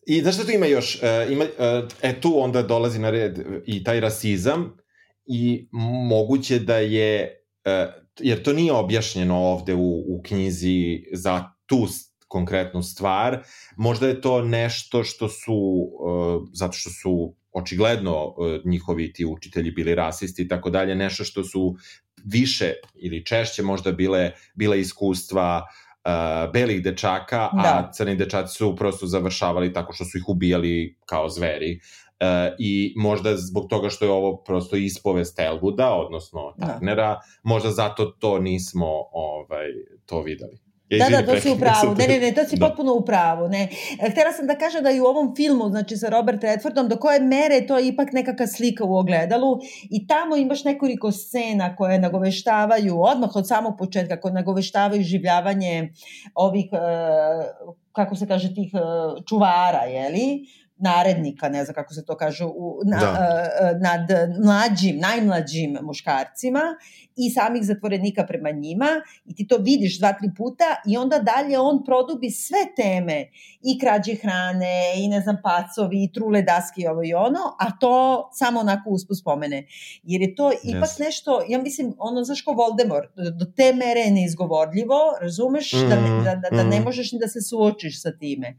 I znaš šta tu ima još? E, ima, e, e, tu onda dolazi na red i taj rasizam i moguće da je, e, jer to nije objašnjeno ovde u, u knjizi za tu konkretnu stvar, možda je to nešto što su, e, zato što su očigledno e, njihovi ti učitelji bili rasisti i tako dalje, nešto što su više ili češće možda bile, bile iskustva uh, uh, belih dečaka, da. a crni dečaci su prosto završavali tako što su ih ubijali kao zveri. Uh, I možda zbog toga što je ovo prosto ispovest Elwooda, odnosno. Turnera, da. možda zato to nismo ovaj, to videli. Ja, da, da, to si u pravu. Ne, ne, ne, to si da. potpuno u pravu. Ne. Htela sam da kažem da i u ovom filmu, znači sa Robert Redfordom, do koje mere to je ipak nekakva slika u ogledalu i tamo imaš nekoliko scena koje nagoveštavaju, odmah od samog početka, koje nagoveštavaju življavanje ovih, e, kako se kaže, tih e, čuvara, jeli? Narednika, ne znam kako se to kaže, u, na, da. uh, nad mlađim, najmlađim muškarcima i samih zatvorenika prema njima i ti to vidiš dva, tri puta i onda dalje on produbi sve teme i krađe hrane i ne znam pacovi i trule daske i ovo i ono, a to samo onako usput spomene. Jer je to ipak yes. nešto, ja mislim, ono, znaš ko Voldemort, do te mere je neizgovorljivo, razumeš, mm, da, ne, da, da, da ne mm. možeš ni da se suočiš sa time.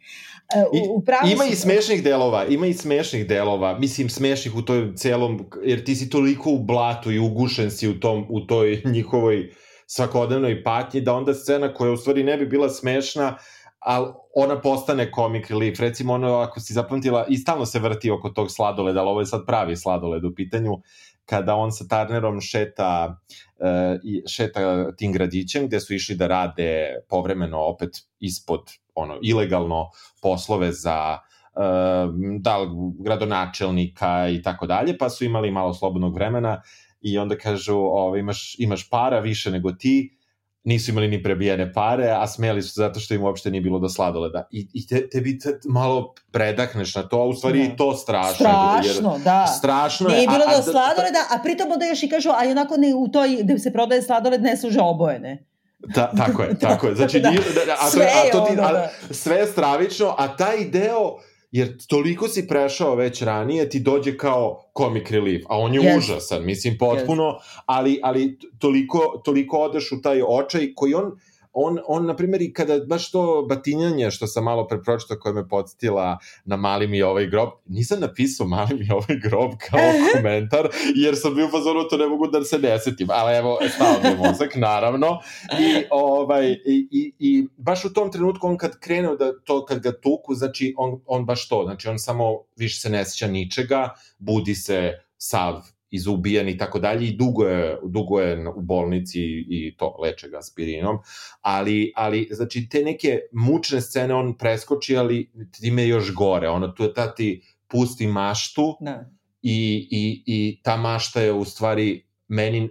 Uh, upravo ima i smešnih delova, ima i smešnih delova, mislim smešnih u toj celom, jer ti si toliko u blatu i ugušen si u, tom, u toj njihovoj svakodnevnoj patnji, da onda scena koja u stvari ne bi bila smešna, ali ona postane komik relief. Recimo ono, ako si zapamtila, i stalno se vrti oko tog sladoleda, ali ovo je sad pravi sladoled u pitanju, kada on sa Turnerom šeta, uh, šeta tim gradićem gde su išli da rade povremeno opet ispod ono ilegalno poslove za uh, da gradonačelnika i tako dalje, pa su imali malo slobodnog vremena i onda kažu, ovo, imaš, imaš para više nego ti, nisu imali ni prebijene pare, a smeli su zato što im uopšte nije bilo do sladoleda. I, i te, tebi te malo predahneš na to, a u stvari da. to strašno. Strašno, jer, da. Strašno je. Nije bilo a, do sladoleda, a pritom onda još i kažu, a onako ne, u toj gde se prodaje sladoled ne služe obojene. Ta, tako je, tako je. Znači, da, da, a, sve a, to ti, a, da. sve je stravično, a taj deo jer toliko si prešao već ranije, ti dođe kao comic relief, a on je yes. užasan, mislim, potpuno, yes. ali, ali toliko, toliko odeš u taj očaj koji on, on, on na primjer, i kada baš to batinjanje što sam malo prepročito koje me podsjetila na mali mi ovaj grob, nisam napisao mali mi ovaj grob kao komentar, jer sam bio fazonu, to ne mogu da se ne setim, ali evo, stao mi mozak, naravno, i, ovaj, i, i, i baš u tom trenutku on kad krene da to, kad ga tuku, znači on, on baš to, znači on samo više se ne seća ničega, budi se sav izubijan i tako dalje i dugo je, dugo je u bolnici i to leče ga aspirinom, ali, ali znači te neke mučne scene on preskoči, ali time još gore, ono tu je ta ti pusti maštu da. i, i, i ta mašta je u stvari meni uh,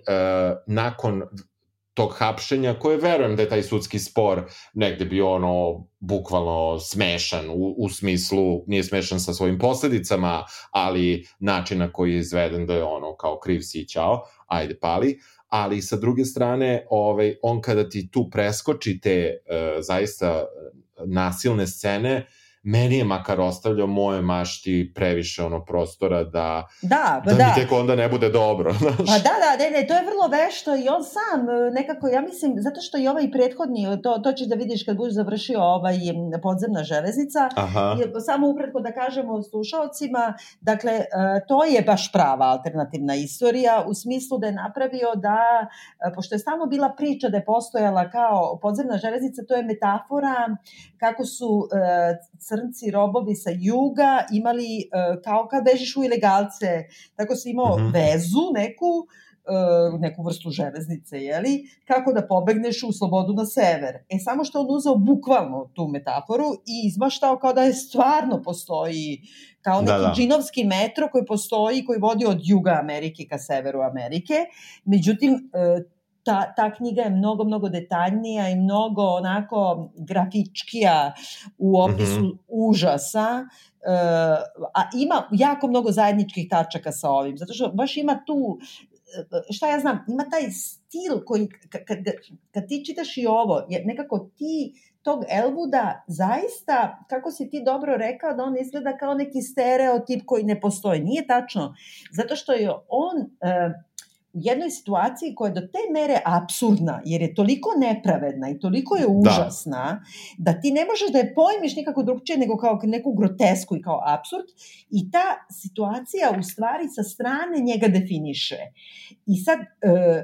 nakon tog hapšenja, koje verujem da je taj sudski spor negde bio ono bukvalno smešan u, u smislu, nije smešan sa svojim posledicama, ali način na koji je izveden da je ono kao kriv si ćao, ajde pali, ali sa druge strane, ovaj, on kada ti tu preskoči te uh, zaista nasilne scene, meni je makar ostavljao moje mašti previše ono prostora da, da, da, da. mi tek onda ne bude dobro. Znaš. Pa da, da, ne, ne, to je vrlo vešto i on sam e, nekako, ja mislim, zato što i ovaj prethodni, to, to ćeš da vidiš kad budeš završio ovaj podzemna železnica, Aha. je, samo ukratko da kažemo slušalcima, dakle, e, to je baš prava alternativna istorija u smislu da je napravio da, e, pošto je stalno bila priča da je postojala kao podzemna železnica, to je metafora kako su crnci robovi sa juga imali uh, kao kad bežiš u ilegalce, tako si imao mhm. -huh. vezu neku, uh, neku vrstu železnice, jeli, kako da pobegneš u slobodu na sever. E, samo što on uzeo bukvalno tu metaforu i izmaštao kao da je stvarno postoji kao neki da, da. džinovski metro koji postoji, koji vodi od juga Amerike ka severu Amerike. Međutim, uh, ta, ta knjiga je mnogo, mnogo detaljnija i mnogo onako grafičkija u opisu mm -hmm. užasa, Uh, a ima jako mnogo zajedničkih tačaka sa ovim, zato što baš ima tu šta ja znam, ima taj stil koji, kad, kad, kad ti čitaš i ovo, je nekako ti tog Elvuda zaista, kako si ti dobro rekao, da on izgleda kao neki stereotip koji ne postoji. Nije tačno, zato što je on uh, u jednoj situaciji koja je do te mere absurdna, jer je toliko nepravedna i toliko je da. užasna, da, da ti ne možeš da je pojmiš nikako drugčije nego kao neku grotesku i kao absurd i ta situacija u stvari sa strane njega definiše. I sad, e,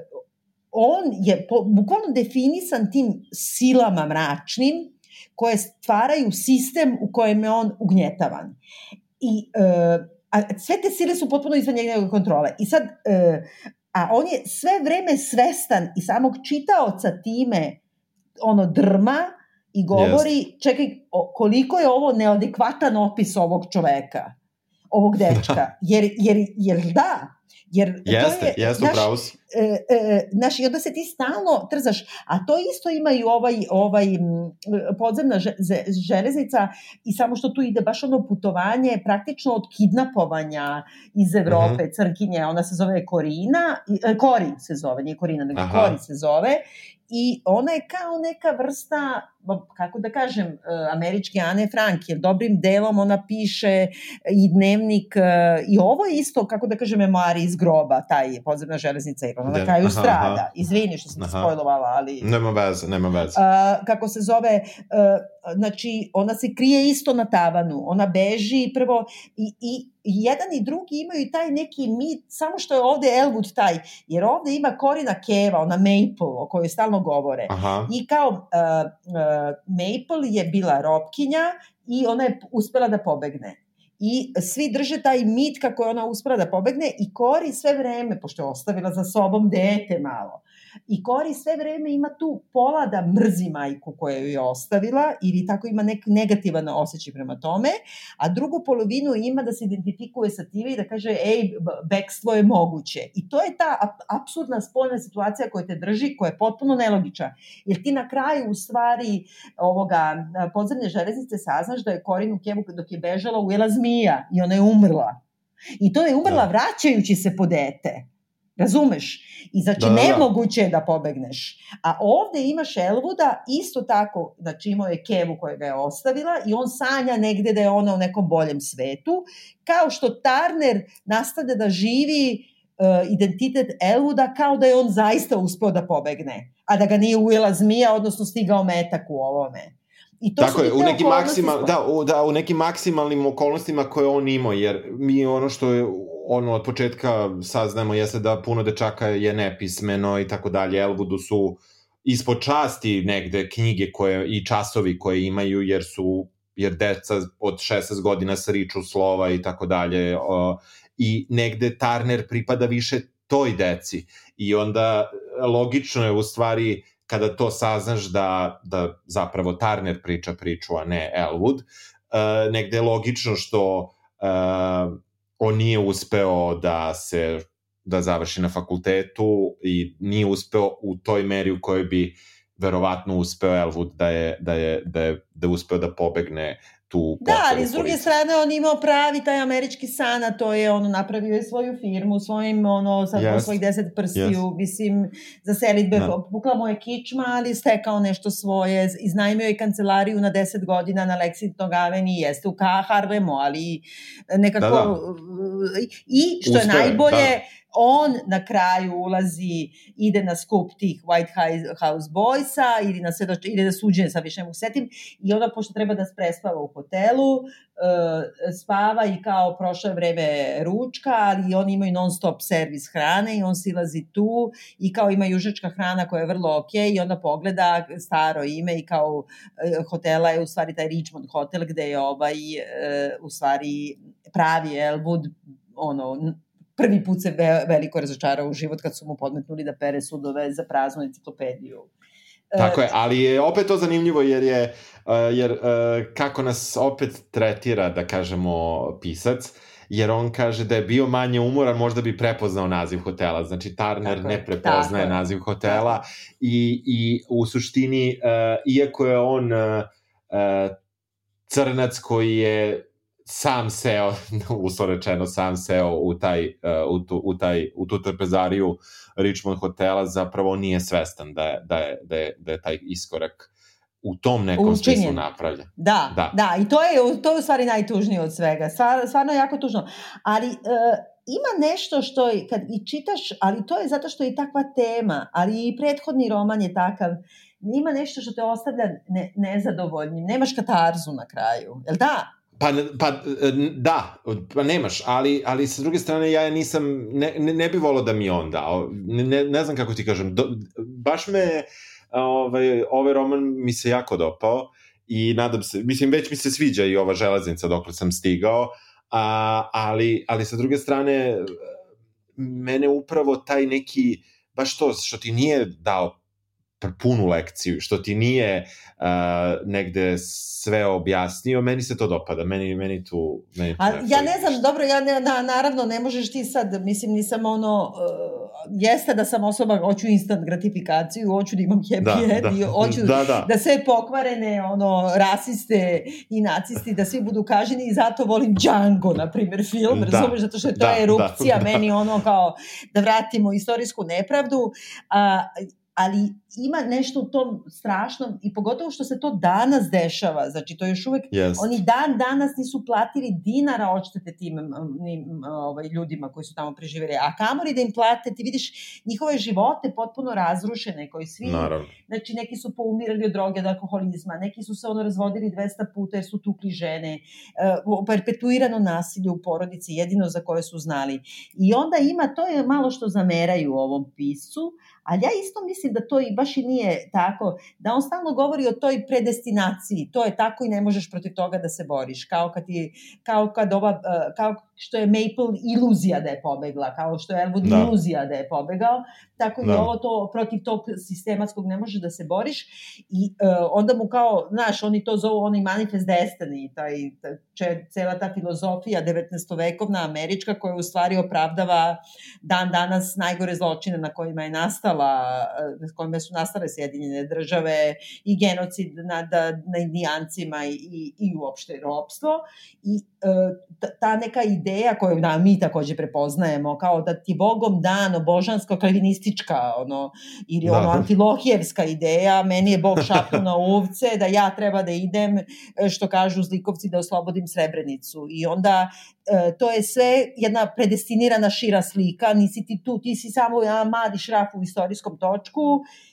on je po, bukvalno definisan tim silama mračnim koje stvaraju sistem u kojem je on ugnjetavan. I e, a sve te sile su potpuno izvan njegove kontrole. I sad, e, a on je sve vreme svestan i samog čitaoca time ono drma i govori, yes. čekaj, koliko je ovo neadekvatan opis ovog čoveka, ovog dečka, jer, jer, jer da, Jer jeste, to je, jeste, upravo si. E, e, znaš, i onda se ti stalno trzaš, a to isto ima i ovaj, ovaj podzemna železnica i samo što tu ide baš ono putovanje praktično od kidnapovanja iz Evrope, uh mhm. -huh. crkinje, ona se zove Korina, e, Kori se zove, nije Korina, nego Aha. Kori se zove i ona je kao neka vrsta, kako da kažem, e, američki Ane Frank, jer dobrim delom ona piše i dnevnik, e, i ovo je isto, kako da kažem, memoari iz groba, taj podzemna železnica, jer ona na kraju aha, strada. Aha. Izvini što sam te spojlovala, ali... Nema veze, nema veze. Uh, kako se zove, uh, znači, ona se krije isto na tavanu, ona beži prvo i, i jedan i drugi imaju taj neki mit, samo što je ovde Elwood taj, jer ovde ima Korina Keva, ona Maple, o kojoj stalno govore. Aha. I kao uh, uh, Maple je bila robkinja i ona je uspela da pobegne. i svi drže taj mit kako je ona uspela da pobegne i Kori sve vreme, pošto je ostavila za sobom dete malo, I Kori sve vreme ima tu pola da mrzi majku koja ju je ostavila ili tako ima nek negativan osjećaj prema tome, a drugu polovinu ima da se identifikuje sa time i da kaže ej, bekstvo je moguće. I to je ta apsurdna spoljna situacija koja te drži, koja je potpuno nelogična. Jer ti na kraju u stvari ovoga podzemne železnice saznaš da je Korinu Kevu dok je bežala ujela zmija i ona je umrla. I to je umrla da. vraćajući se po dete. Razumeš? I znači da, da, da. nemoguće je da pobegneš. A ovde imaš Elvuda, isto tako, znači imao je Kevu koja ga je ostavila i on sanja negde da je ona u nekom boljem svetu, kao što Turner nastavlja da živi uh, identitet Elvuda kao da je on zaista uspeo da pobegne, a da ga nije ujela zmija, odnosno stigao metak u ovome. I to Tako je, u nekim, maksimal, da, u, da, u nekim maksimalnim okolnostima koje on imao, jer mi ono što je ono od početka saznamo jeste da puno dečaka je nepismeno i tako dalje. Elvudu su ispod časti negde knjige koje i časovi koje imaju jer su jer deca od 16 godina sriču slova i tako dalje i negde Turner pripada više toj deci i onda logično je u stvari kada to saznaš da, da zapravo Turner priča priču, a ne Elwood, uh, negde je logično što uh, on nije uspeo da se da završi na fakultetu i nije uspeo u toj meri u kojoj bi verovatno uspeo Elwood da je, da je, da je, da je uspeo da pobegne tu Da, ali s druge strane on imao pravi taj američki san, a to je ono napravio je svoju firmu, svojim ono sa yes. svojih deset prstiju, yes. mislim za selitbe, no. Da. pukla mu je kičma, ali stekao nešto svoje, iznajmio je kancelariju na 10 godina na Lexington Avenue, jeste u Harlemu, ali nekako da, da. i što Uspeve, je najbolje da on na kraju ulazi, ide na skup tih White House Boysa ili na sve ide na suđenje, sad više ne mogu setim, i onda pošto treba da prespava u hotelu, uh, spava i kao prošlo je vreme ručka, ali oni imaju non stop servis hrane i on silazi tu i kao ima južačka hrana koja je vrlo ok i onda pogleda staro ime i kao uh, hotela je u stvari taj Richmond hotel gde je ovaj uh, u stvari pravi Elwood ono prvi put se veliko razočarao u život kad su mu podmetnuli da pere sudove za praznu enciklopediju. Tako je, ali je opet to zanimljivo jer je, uh, jer uh, kako nas opet tretira, da kažemo, pisac, jer on kaže da je bio manje umoran, možda bi prepoznao naziv hotela. Znači, Turner tako ne prepoznaje tako naziv hotela i, i u suštini, uh, iako je on uh, crnac koji je sam seo, uslo rečeno, sam seo u, taj, uh, u, tu, u, taj, u tu trpezariju Richmond hotela, zapravo nije svestan da je, da je, da je, da je taj iskorak u tom nekom Učinjen. smislu napravlja. Da, da, da, i to je, to je u stvari najtužnije od svega. Stvar, stvarno je jako tužno. Ali uh, ima nešto što je, kad i čitaš, ali to je zato što je takva tema, ali i prethodni roman je takav, ima nešto što te ostavlja ne, nezadovoljnim, nemaš katarzu na kraju, jel da? Pa, pa da, pa nemaš, ali, ali sa druge strane ja nisam, ne, ne, ne bi volao da mi on dao, ne, ne znam kako ti kažem, do, baš me, ovaj, ovaj roman mi se jako dopao i nadam se, mislim već mi se sviđa i ova železnica dokle sam stigao, a, ali, ali sa druge strane mene upravo taj neki, baš to što ti nije dao punu lekciju, što ti nije uh, negde sve objasnio, meni se to dopada, meni, meni tu... Meni A, ja ne znam, dobro, ja ne, na, naravno ne možeš ti sad, mislim, nisam ono, uh, jeste da sam osoba, hoću instant gratifikaciju, hoću da imam happy da, end da, hoću da, da. da sve pokvarene, ono, rasiste i nacisti, da svi budu kaženi i zato volim Django, na primjer, film, da, razumeš, zato što je to da, erupcija, da, da. meni ono kao da vratimo istorijsku nepravdu, a, ali ima nešto u tom strašnom i pogotovo što se to danas dešava, znači to još uvek, yes. oni dan danas nisu platili dinara odštete tim nim, ovaj, ljudima koji su tamo preživeli, a kamori da im plate, ti vidiš njihove živote potpuno razrušene, koji svi, Naravno. znači neki su poumirali od droge, od alkoholizma, neki su se ono razvodili 200 puta jer su tukli žene, uh, perpetuirano nasilje u porodici, jedino za koje su znali. I onda ima, to je malo što zameraju u ovom pisu, Ali ja isto mislim da to i baš i nije tako, da on stalno govori o toj predestinaciji, to je tako i ne možeš protiv toga da se boriš, kao kad, ti, kao kad ova, uh, kao što je Maple iluzija da je pobegla, kao što je Elwood da. iluzija da je pobegao, tako da. i ovo to protiv tog sistematskog ne možeš da se boriš i uh, onda mu kao, znaš, oni to zovu onaj manifest destiny, taj, če, cela ta filozofija 19. vekovna američka koja u stvari opravdava dan danas najgore zločine na kojima je nastala, na kojima su nastale Sjedinjene države i genocid nad, nad indijancima i, i, i uopšte ropstvo i uh, ta neka ideja koju da, mi takođe prepoznajemo kao da ti Bogom dano božansko kalvinistička ono, ili da. ono antilohijevska ideja, meni je Bog šapnu na uvce da ja treba da idem što kažu zlikovci da oslobodim Srebrenicu i onda e, to je sve jedna predestinirana šira slika, nisi ti tu, ti si samo jedan mali šraf u istorijskom točku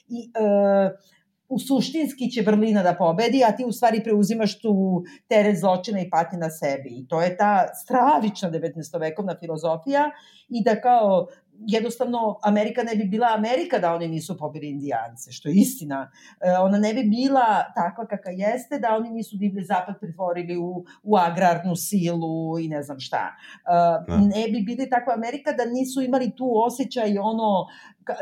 i e, u suštinski će vrlina da pobedi, a ti u stvari preuzimaš tu teret zločina i patnje na sebi. I to je ta stravična 19. vekovna filozofija i da kao jednostavno Amerika ne bi bila Amerika da oni nisu pobili indijance, što je istina. E, ona ne bi bila takva kakva jeste da oni nisu divlje zapad pretvorili u, u agrarnu silu i ne znam šta. E, ne bi bili takva Amerika da nisu imali tu osjećaj ono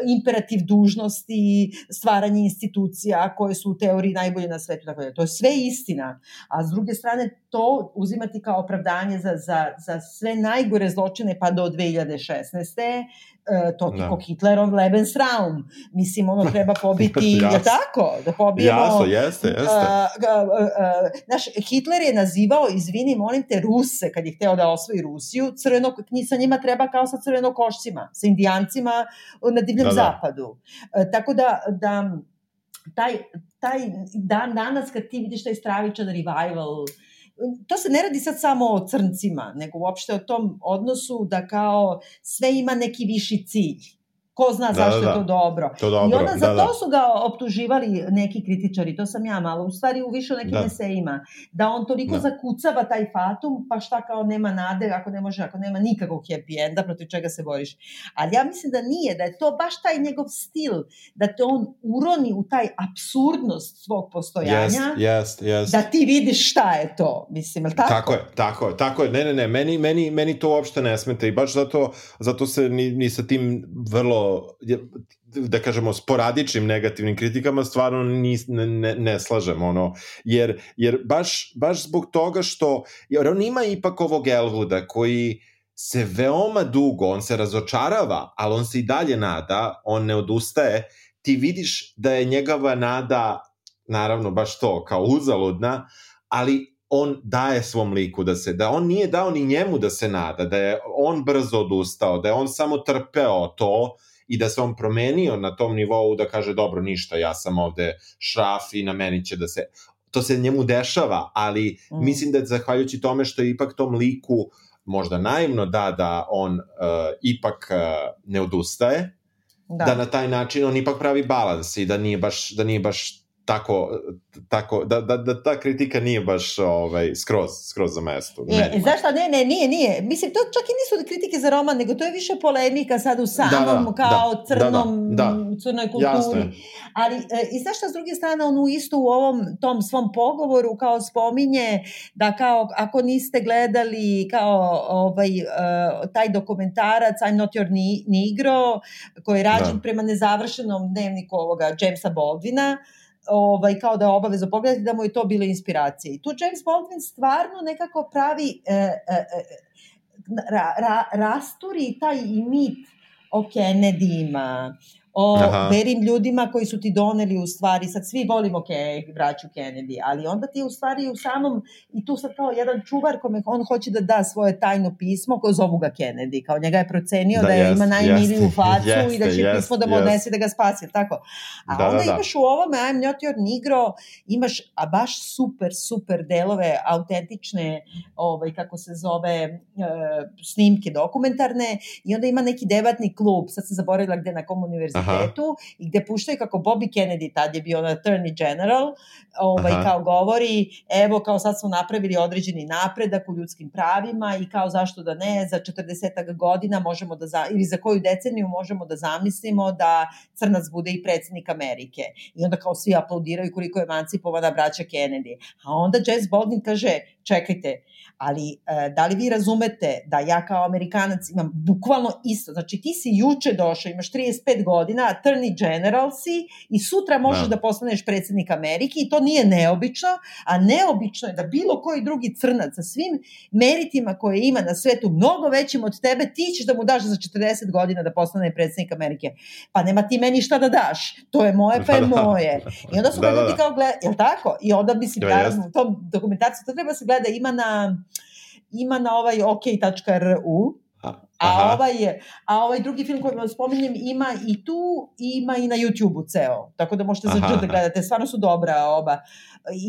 imperativ dužnosti, stvaranje institucija koje su u teoriji najbolje na svetu, tako da to je sve istina. A s druge strane, to uzimati kao opravdanje za, za, za sve najgore zločine pa do 2016 E, to ti da. Hitlerov Lebensraum. Mislim, ono treba pobiti, je tako? Da pobijemo... Jasno, jeste, jeste. Uh, uh, uh, znaš, Hitler je nazivao, izvini, molim te, Ruse, kad je hteo da osvoji Rusiju, crveno, sa njima treba kao sa crvenokošcima, sa indijancima na divljem da, da. zapadu. Uh, tako da, da taj, taj dan danas kad ti vidiš taj stravičan revival to se ne radi sad samo o crncima, nego uopšte o tom odnosu da kao sve ima neki viši cilj ko zna da, zašto da, da. je to dobro. To dobro. I onda za da, to da. su ga optuživali neki kritičari, to sam ja malo, u stvari u više nekim da. esejima, da on toliko da. zakucava taj fatum, pa šta kao nema nade, ako ne može, ako nema nikakvog happy enda, protiv čega se boriš. Ali ja mislim da nije, da je to baš taj njegov stil, da te on uroni u taj absurdnost svog postojanja, yes, yes, yes. da ti vidiš šta je to, mislim, ali tako? Tako je, tako je, tako je, ne, ne, ne, meni, meni, meni to uopšte ne smeta i baš zato, zato se ni, ni sa tim vrlo da kažemo sporadičnim negativnim kritikama stvarno ni, ne, ne slažem ono jer jer baš baš zbog toga što jer on ima ipak ovog Elvuda koji se veoma dugo on se razočarava ali on se i dalje nada on ne odustaje. Ti vidiš da je njegova nada naravno baš to kao uzaludna ali on daje svom liku da se, da on nije dao ni njemu da se nada, da je on brzo odustao, da je on samo trpeo to i da se on promenio na tom nivou da kaže dobro ništa, ja sam ovde šraf i na meni će da se to se njemu dešava, ali mm. mislim da zahvaljujući tome što je ipak tom liku možda naivno da da on uh, ipak uh, ne odustaje, da. da na taj način on ipak pravi balans i da nije baš da nije baš tako, tako da, da, da ta kritika nije baš ovaj, skroz, skroz za mesto. E, zašto? Ne, ne, nije, nije. Mislim, to čak i nisu kritike za roman, nego to je više polemika sad u samom da, da, kao da, crnom, da, da, da. crnoj kulturi. Ali, e, i znaš šta, s druge strane, on u isto u ovom tom svom pogovoru kao spominje da kao, ako niste gledali kao ovaj, uh, taj dokumentarac I'm not your negro, koji je rađen da. prema nezavršenom dnevniku ovoga Jamesa Baldwina, ovaj, kao da je obavezno pogledati da mu je to bila inspiracija. I tu James Baldwin stvarno nekako pravi, e, e, e, ra, ra, rasturi taj mit o Kennedy-ima, o Aha. verim ljudima koji su ti doneli u stvari, sad svi volimo okay, braću Kennedy, ali onda ti u stvari u samom, i tu sad kao jedan čuvar kome on hoće da da svoje tajno pismo, ko zovu ga Kennedy, kao njega je procenio da, da je, jest, ima najmiliju facu jest, i da će jest, pismo da mu odnese da ga spasi, tako? A da, onda da, da. imaš u ovome I'm not your negro, imaš a baš super, super delove, autentične, ovaj, kako se zove, e, snimke dokumentarne i onda ima neki debatni klub, sad sam zaboravila gde na kom univerzitetu univerzitetu Aha. i gde puštaju kako Bobby Kennedy, tad je bio attorney general, ovaj, Aha. kao govori, evo kao sad smo napravili određeni napredak u ljudskim pravima i kao zašto da ne, za 40 godina možemo da, za, ili za koju deceniju možemo da zamislimo da crnac bude i predsednik Amerike. I onda kao svi aplaudiraju koliko je emancipovana braća Kennedy. A onda Jess Baldwin kaže, čekajte, ali e, da li vi razumete da ja kao Amerikanac imam bukvalno isto, znači ti si juče došao, imaš 35 godina, attorney general si i sutra možeš da, da postaneš predsednik Amerike i to nije neobično, a neobično je da bilo koji drugi crnac sa svim meritima koje ima na svetu mnogo većim od tebe, ti ćeš da mu daš za 40 godina da postane predsednik Amerike. Pa nema ti meni šta da daš, to je moje pa je da, da. moje. I onda su da, da, da. kao gleda, je tako? I onda bi si, naravno, u tom dokumentaciju, to treba se gleda, ima na ima na ovaj ok.ru, A ovaj, a ovaj drugi film koji vam spominjem ima i tu, ima i na YouTube-u ceo. Tako da možete za da gledate. Stvarno su dobra oba.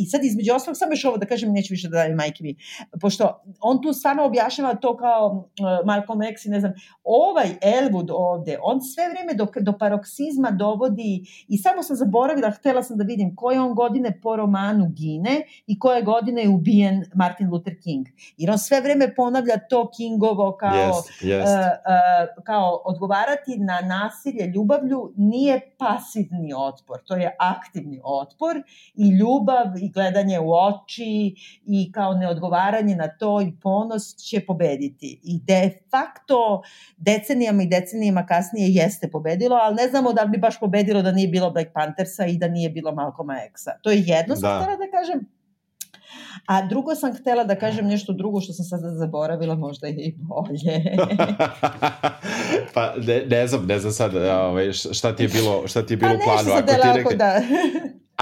I sad između ostalog, samo još ovo da kažem, neću više da dajem majke mi, pošto on tu stvarno objašnjava to kao uh, Malcolm X i ne znam, ovaj Elwood ovde, on sve vreme do, do paroksizma dovodi, i samo sam zaboravila, htela sam da vidim koje on godine po romanu gine i koje godine je ubijen Martin Luther King. Jer on sve vreme ponavlja to Kingovo kao, yes, yes. Uh, uh, kao odgovarati na nasilje ljubavlju nije pasivni otpor, to je aktivni otpor i ljubav i gledanje u oči i kao neodgovaranje na to i ponos će pobediti. I de facto decenijama i decenijama kasnije jeste pobedilo, ali ne znamo da li bi baš pobedilo da nije bilo Black Panthersa i da nije bilo Malcolma X-a. To je jedno, sam da. da kažem. A drugo sam htela da kažem nešto drugo što sam sada zaboravila, možda je i bolje. pa ne, ne znam, ne znam sad ovaj, šta ti je bilo, šta ti je bilo pa u planu. Pa nešto sad rekli... da.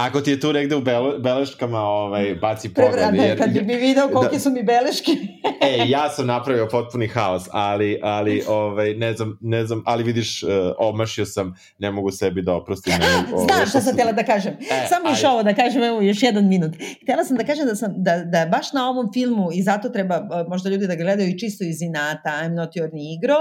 Ako ti je tu negde u bele, beleškama, ovaj, baci pogled. Prevrada, jer, kad bi video kolike da, su mi beleške. e, ja sam napravio potpuni haos, ali, ali ovaj, ne, znam, ne znam, ali vidiš, uh, omašio sam, ne mogu sebi da oprostim. Ovaj, Znam šta sam htjela da kažem. E, Samo još ovo da kažem, evo još jedan minut. Htjela sam da kažem da, sam, da, da baš na ovom filmu, i zato treba možda ljudi da gledaju i čisto iz inata, I'm not your negro,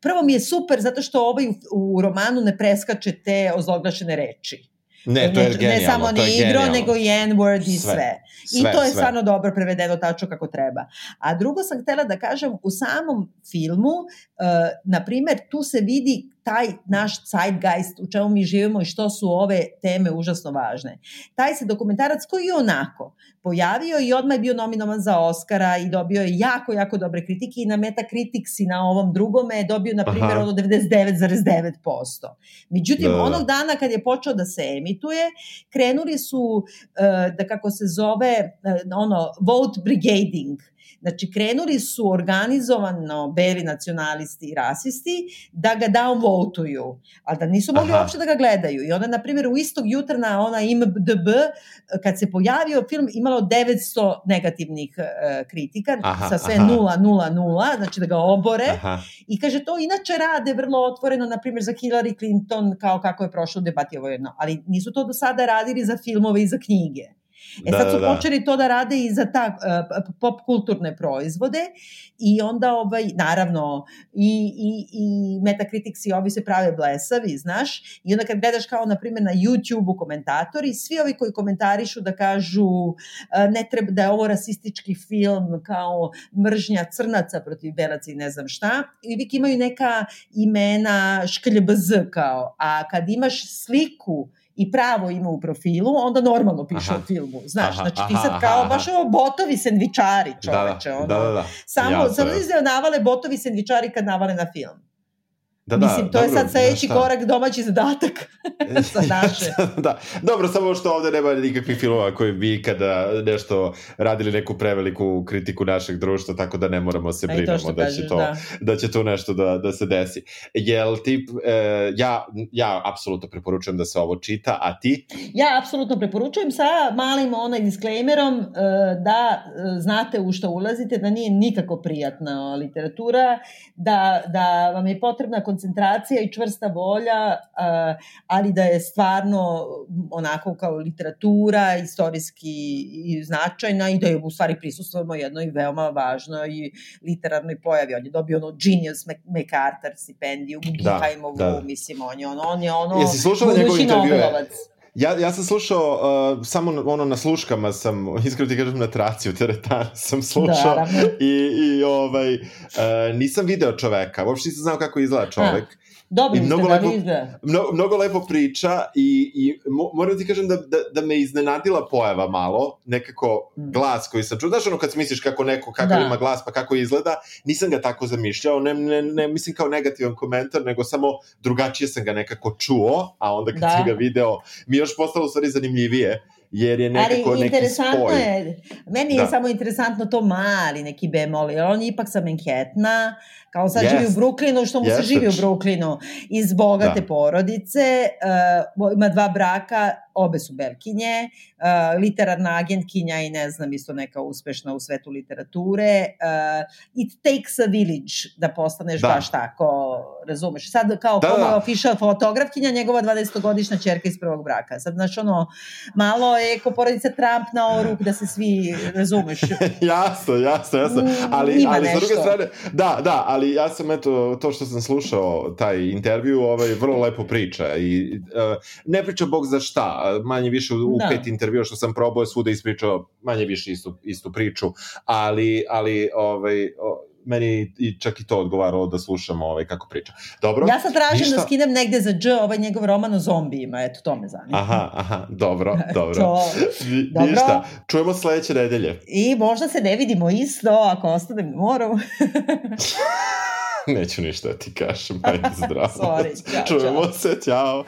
prvo mi je super zato što ovaj u, u romanu ne preskače te ozloglašene reči. Ne, to je genijalno. Ne samo ni igro, nego i N-word i sve. sve. I sve, to je sve. stvarno dobro prevedeno tačno kako treba. A drugo sam htela da kažem, u samom filmu, uh, na primer, tu se vidi taj naš zeitgeist u čemu mi živimo i što su ove teme užasno važne. Taj se dokumentarac koji je onako pojavio i odmah je bio nominovan za Oscara i dobio je jako, jako dobre kritike i na Metacritics i na ovom drugome je dobio, na primjer, ono 99,9%. Međutim, da. onog dana kad je počeo da se emituje, krenuli su, eh, da kako se zove, eh, ono, vote brigading, Znači, krenuli su organizovano beli nacionalisti i rasisti da ga downvoteuju, ali da nisu mogli Aha. uopšte da ga gledaju. I onda, na primjer, u istog jutra na ona IMDB, kad se pojavio film, imalo 900 negativnih uh, kritika, aha, sa sve 0, 0, 0, znači da ga obore. Aha. I kaže, to inače rade vrlo otvoreno, na primjer, za Hillary Clinton, kao kako je prošlo debati ovo jedno. Ali nisu to do sada radili za filmove i za knjige. E da, sad su da, da. počeli to da rade i za ta uh, pop kulturne proizvode i onda ovaj, naravno i, i, i Metacritics i ovi se prave blesavi, znaš, i onda kad gledaš kao na primjer na YouTube-u komentatori, svi ovi koji komentarišu da kažu uh, ne treba da je ovo rasistički film kao mržnja crnaca protiv belaca i ne znam šta, i uvijek imaju neka imena škljbz kao, a kad imaš sliku i pravo ima u profilu, onda normalno piše aha. o filmu. Znaš, aha, znači ti sad kao aha, baš ovo botovi sendvičari čoveče. Da, da, ono, da, da, da. Samo, ja, samo da navale botovi sendvičari kad navale na film. Da, da, Mislim, to dobro, je sad sledeći korak domaći zadatak za naše. da, dobro, samo što ovde nema nikakvih filmova koji bi kada nešto radili neku preveliku kritiku našeg društva, tako da ne moramo se brinemo da, će to, da. da će to nešto da, da se desi. Jel ti, e, ja, ja apsolutno preporučujem da se ovo čita, a ti? Ja apsolutno preporučujem sa malim onaj disclaimerom e, da e, znate u što ulazite, da nije nikako prijatna literatura, da, da vam je potrebna koncentracija i čvrsta volja, ali da je stvarno onako kao literatura, istorijski i značajna i da je u stvari prisustvujemo jednoj veoma važnoj literarnoj pojavi. On je dobio ono Genius MacArthur stipendiju, Guggenheimovu, da, da. mislim, on je ono, on je ono... Jesi slušala njegov intervju? Ja, ja sam slušao, uh, samo ono na sluškama sam, iskreno ti kažem na traci u teretani sam slušao da, i, i ovaj, uh, nisam video čoveka, uopšte nisam znao kako izgleda čovek. A Dobro, mnogo, da lepo, mnogo, mnogo lepo priča i, i moram da ti kažem da, da, da me iznenadila pojava malo, nekako mm. glas koji sam čuo. Znaš ono kad misliš kako neko, kako da. ima glas pa kako izgleda, nisam ga tako zamišljao, ne, ne, ne mislim kao negativan komentar, nego samo drugačije sam ga nekako čuo, a onda kad da. sam ga video, mi još postalo u stvari zanimljivije jer je nekako Ali, neki spoj. Je, meni da. je samo interesantno to mali neki bemol, jer on je ipak sa Manhattana, kao sad yes. živi u Brooklynu, što mu yes. se živi u Brooklynu, iz bogate da. porodice, uh, ima dva braka, obe su belkinje, uh, literarna agentkinja i ne znam, isto neka uspešna u svetu literature. Uh, it takes a village da postaneš da. baš tako, razumeš. Sad kao da, da. official fotografkinja, njegova 20-godišnja čerka iz prvog braka. Sad, znaš, ono, malo je ko porodica Trump na oruk da se svi, razumeš. jasno, jasno, jasno. Mm, ali, Ima ali nešto. sa druge strane, da, da, ali ja sam, eto, to što sam slušao, taj intervju, ovaj, vrlo lepo priča i uh, ne priča Bog za šta, manje više u, da. pet intervjua što sam probao svuda ispričao manje više istu, istu priču, ali, ali ovaj, o, meni i čak i to odgovaralo da slušam ovaj, kako priča. Dobro. Ja sad tražim ništa... da skinem negde za dž ovaj njegov roman o zombijima, eto, to me zanima. Aha, aha, dobro, dobro. to... dobro. Ništa, čujemo sledeće nedelje. I možda se ne vidimo isto ako ostanem na moru. Neću ništa da ti kažem, ajde zdravo. Sorry, čao, Čujemo čao. se, ćao.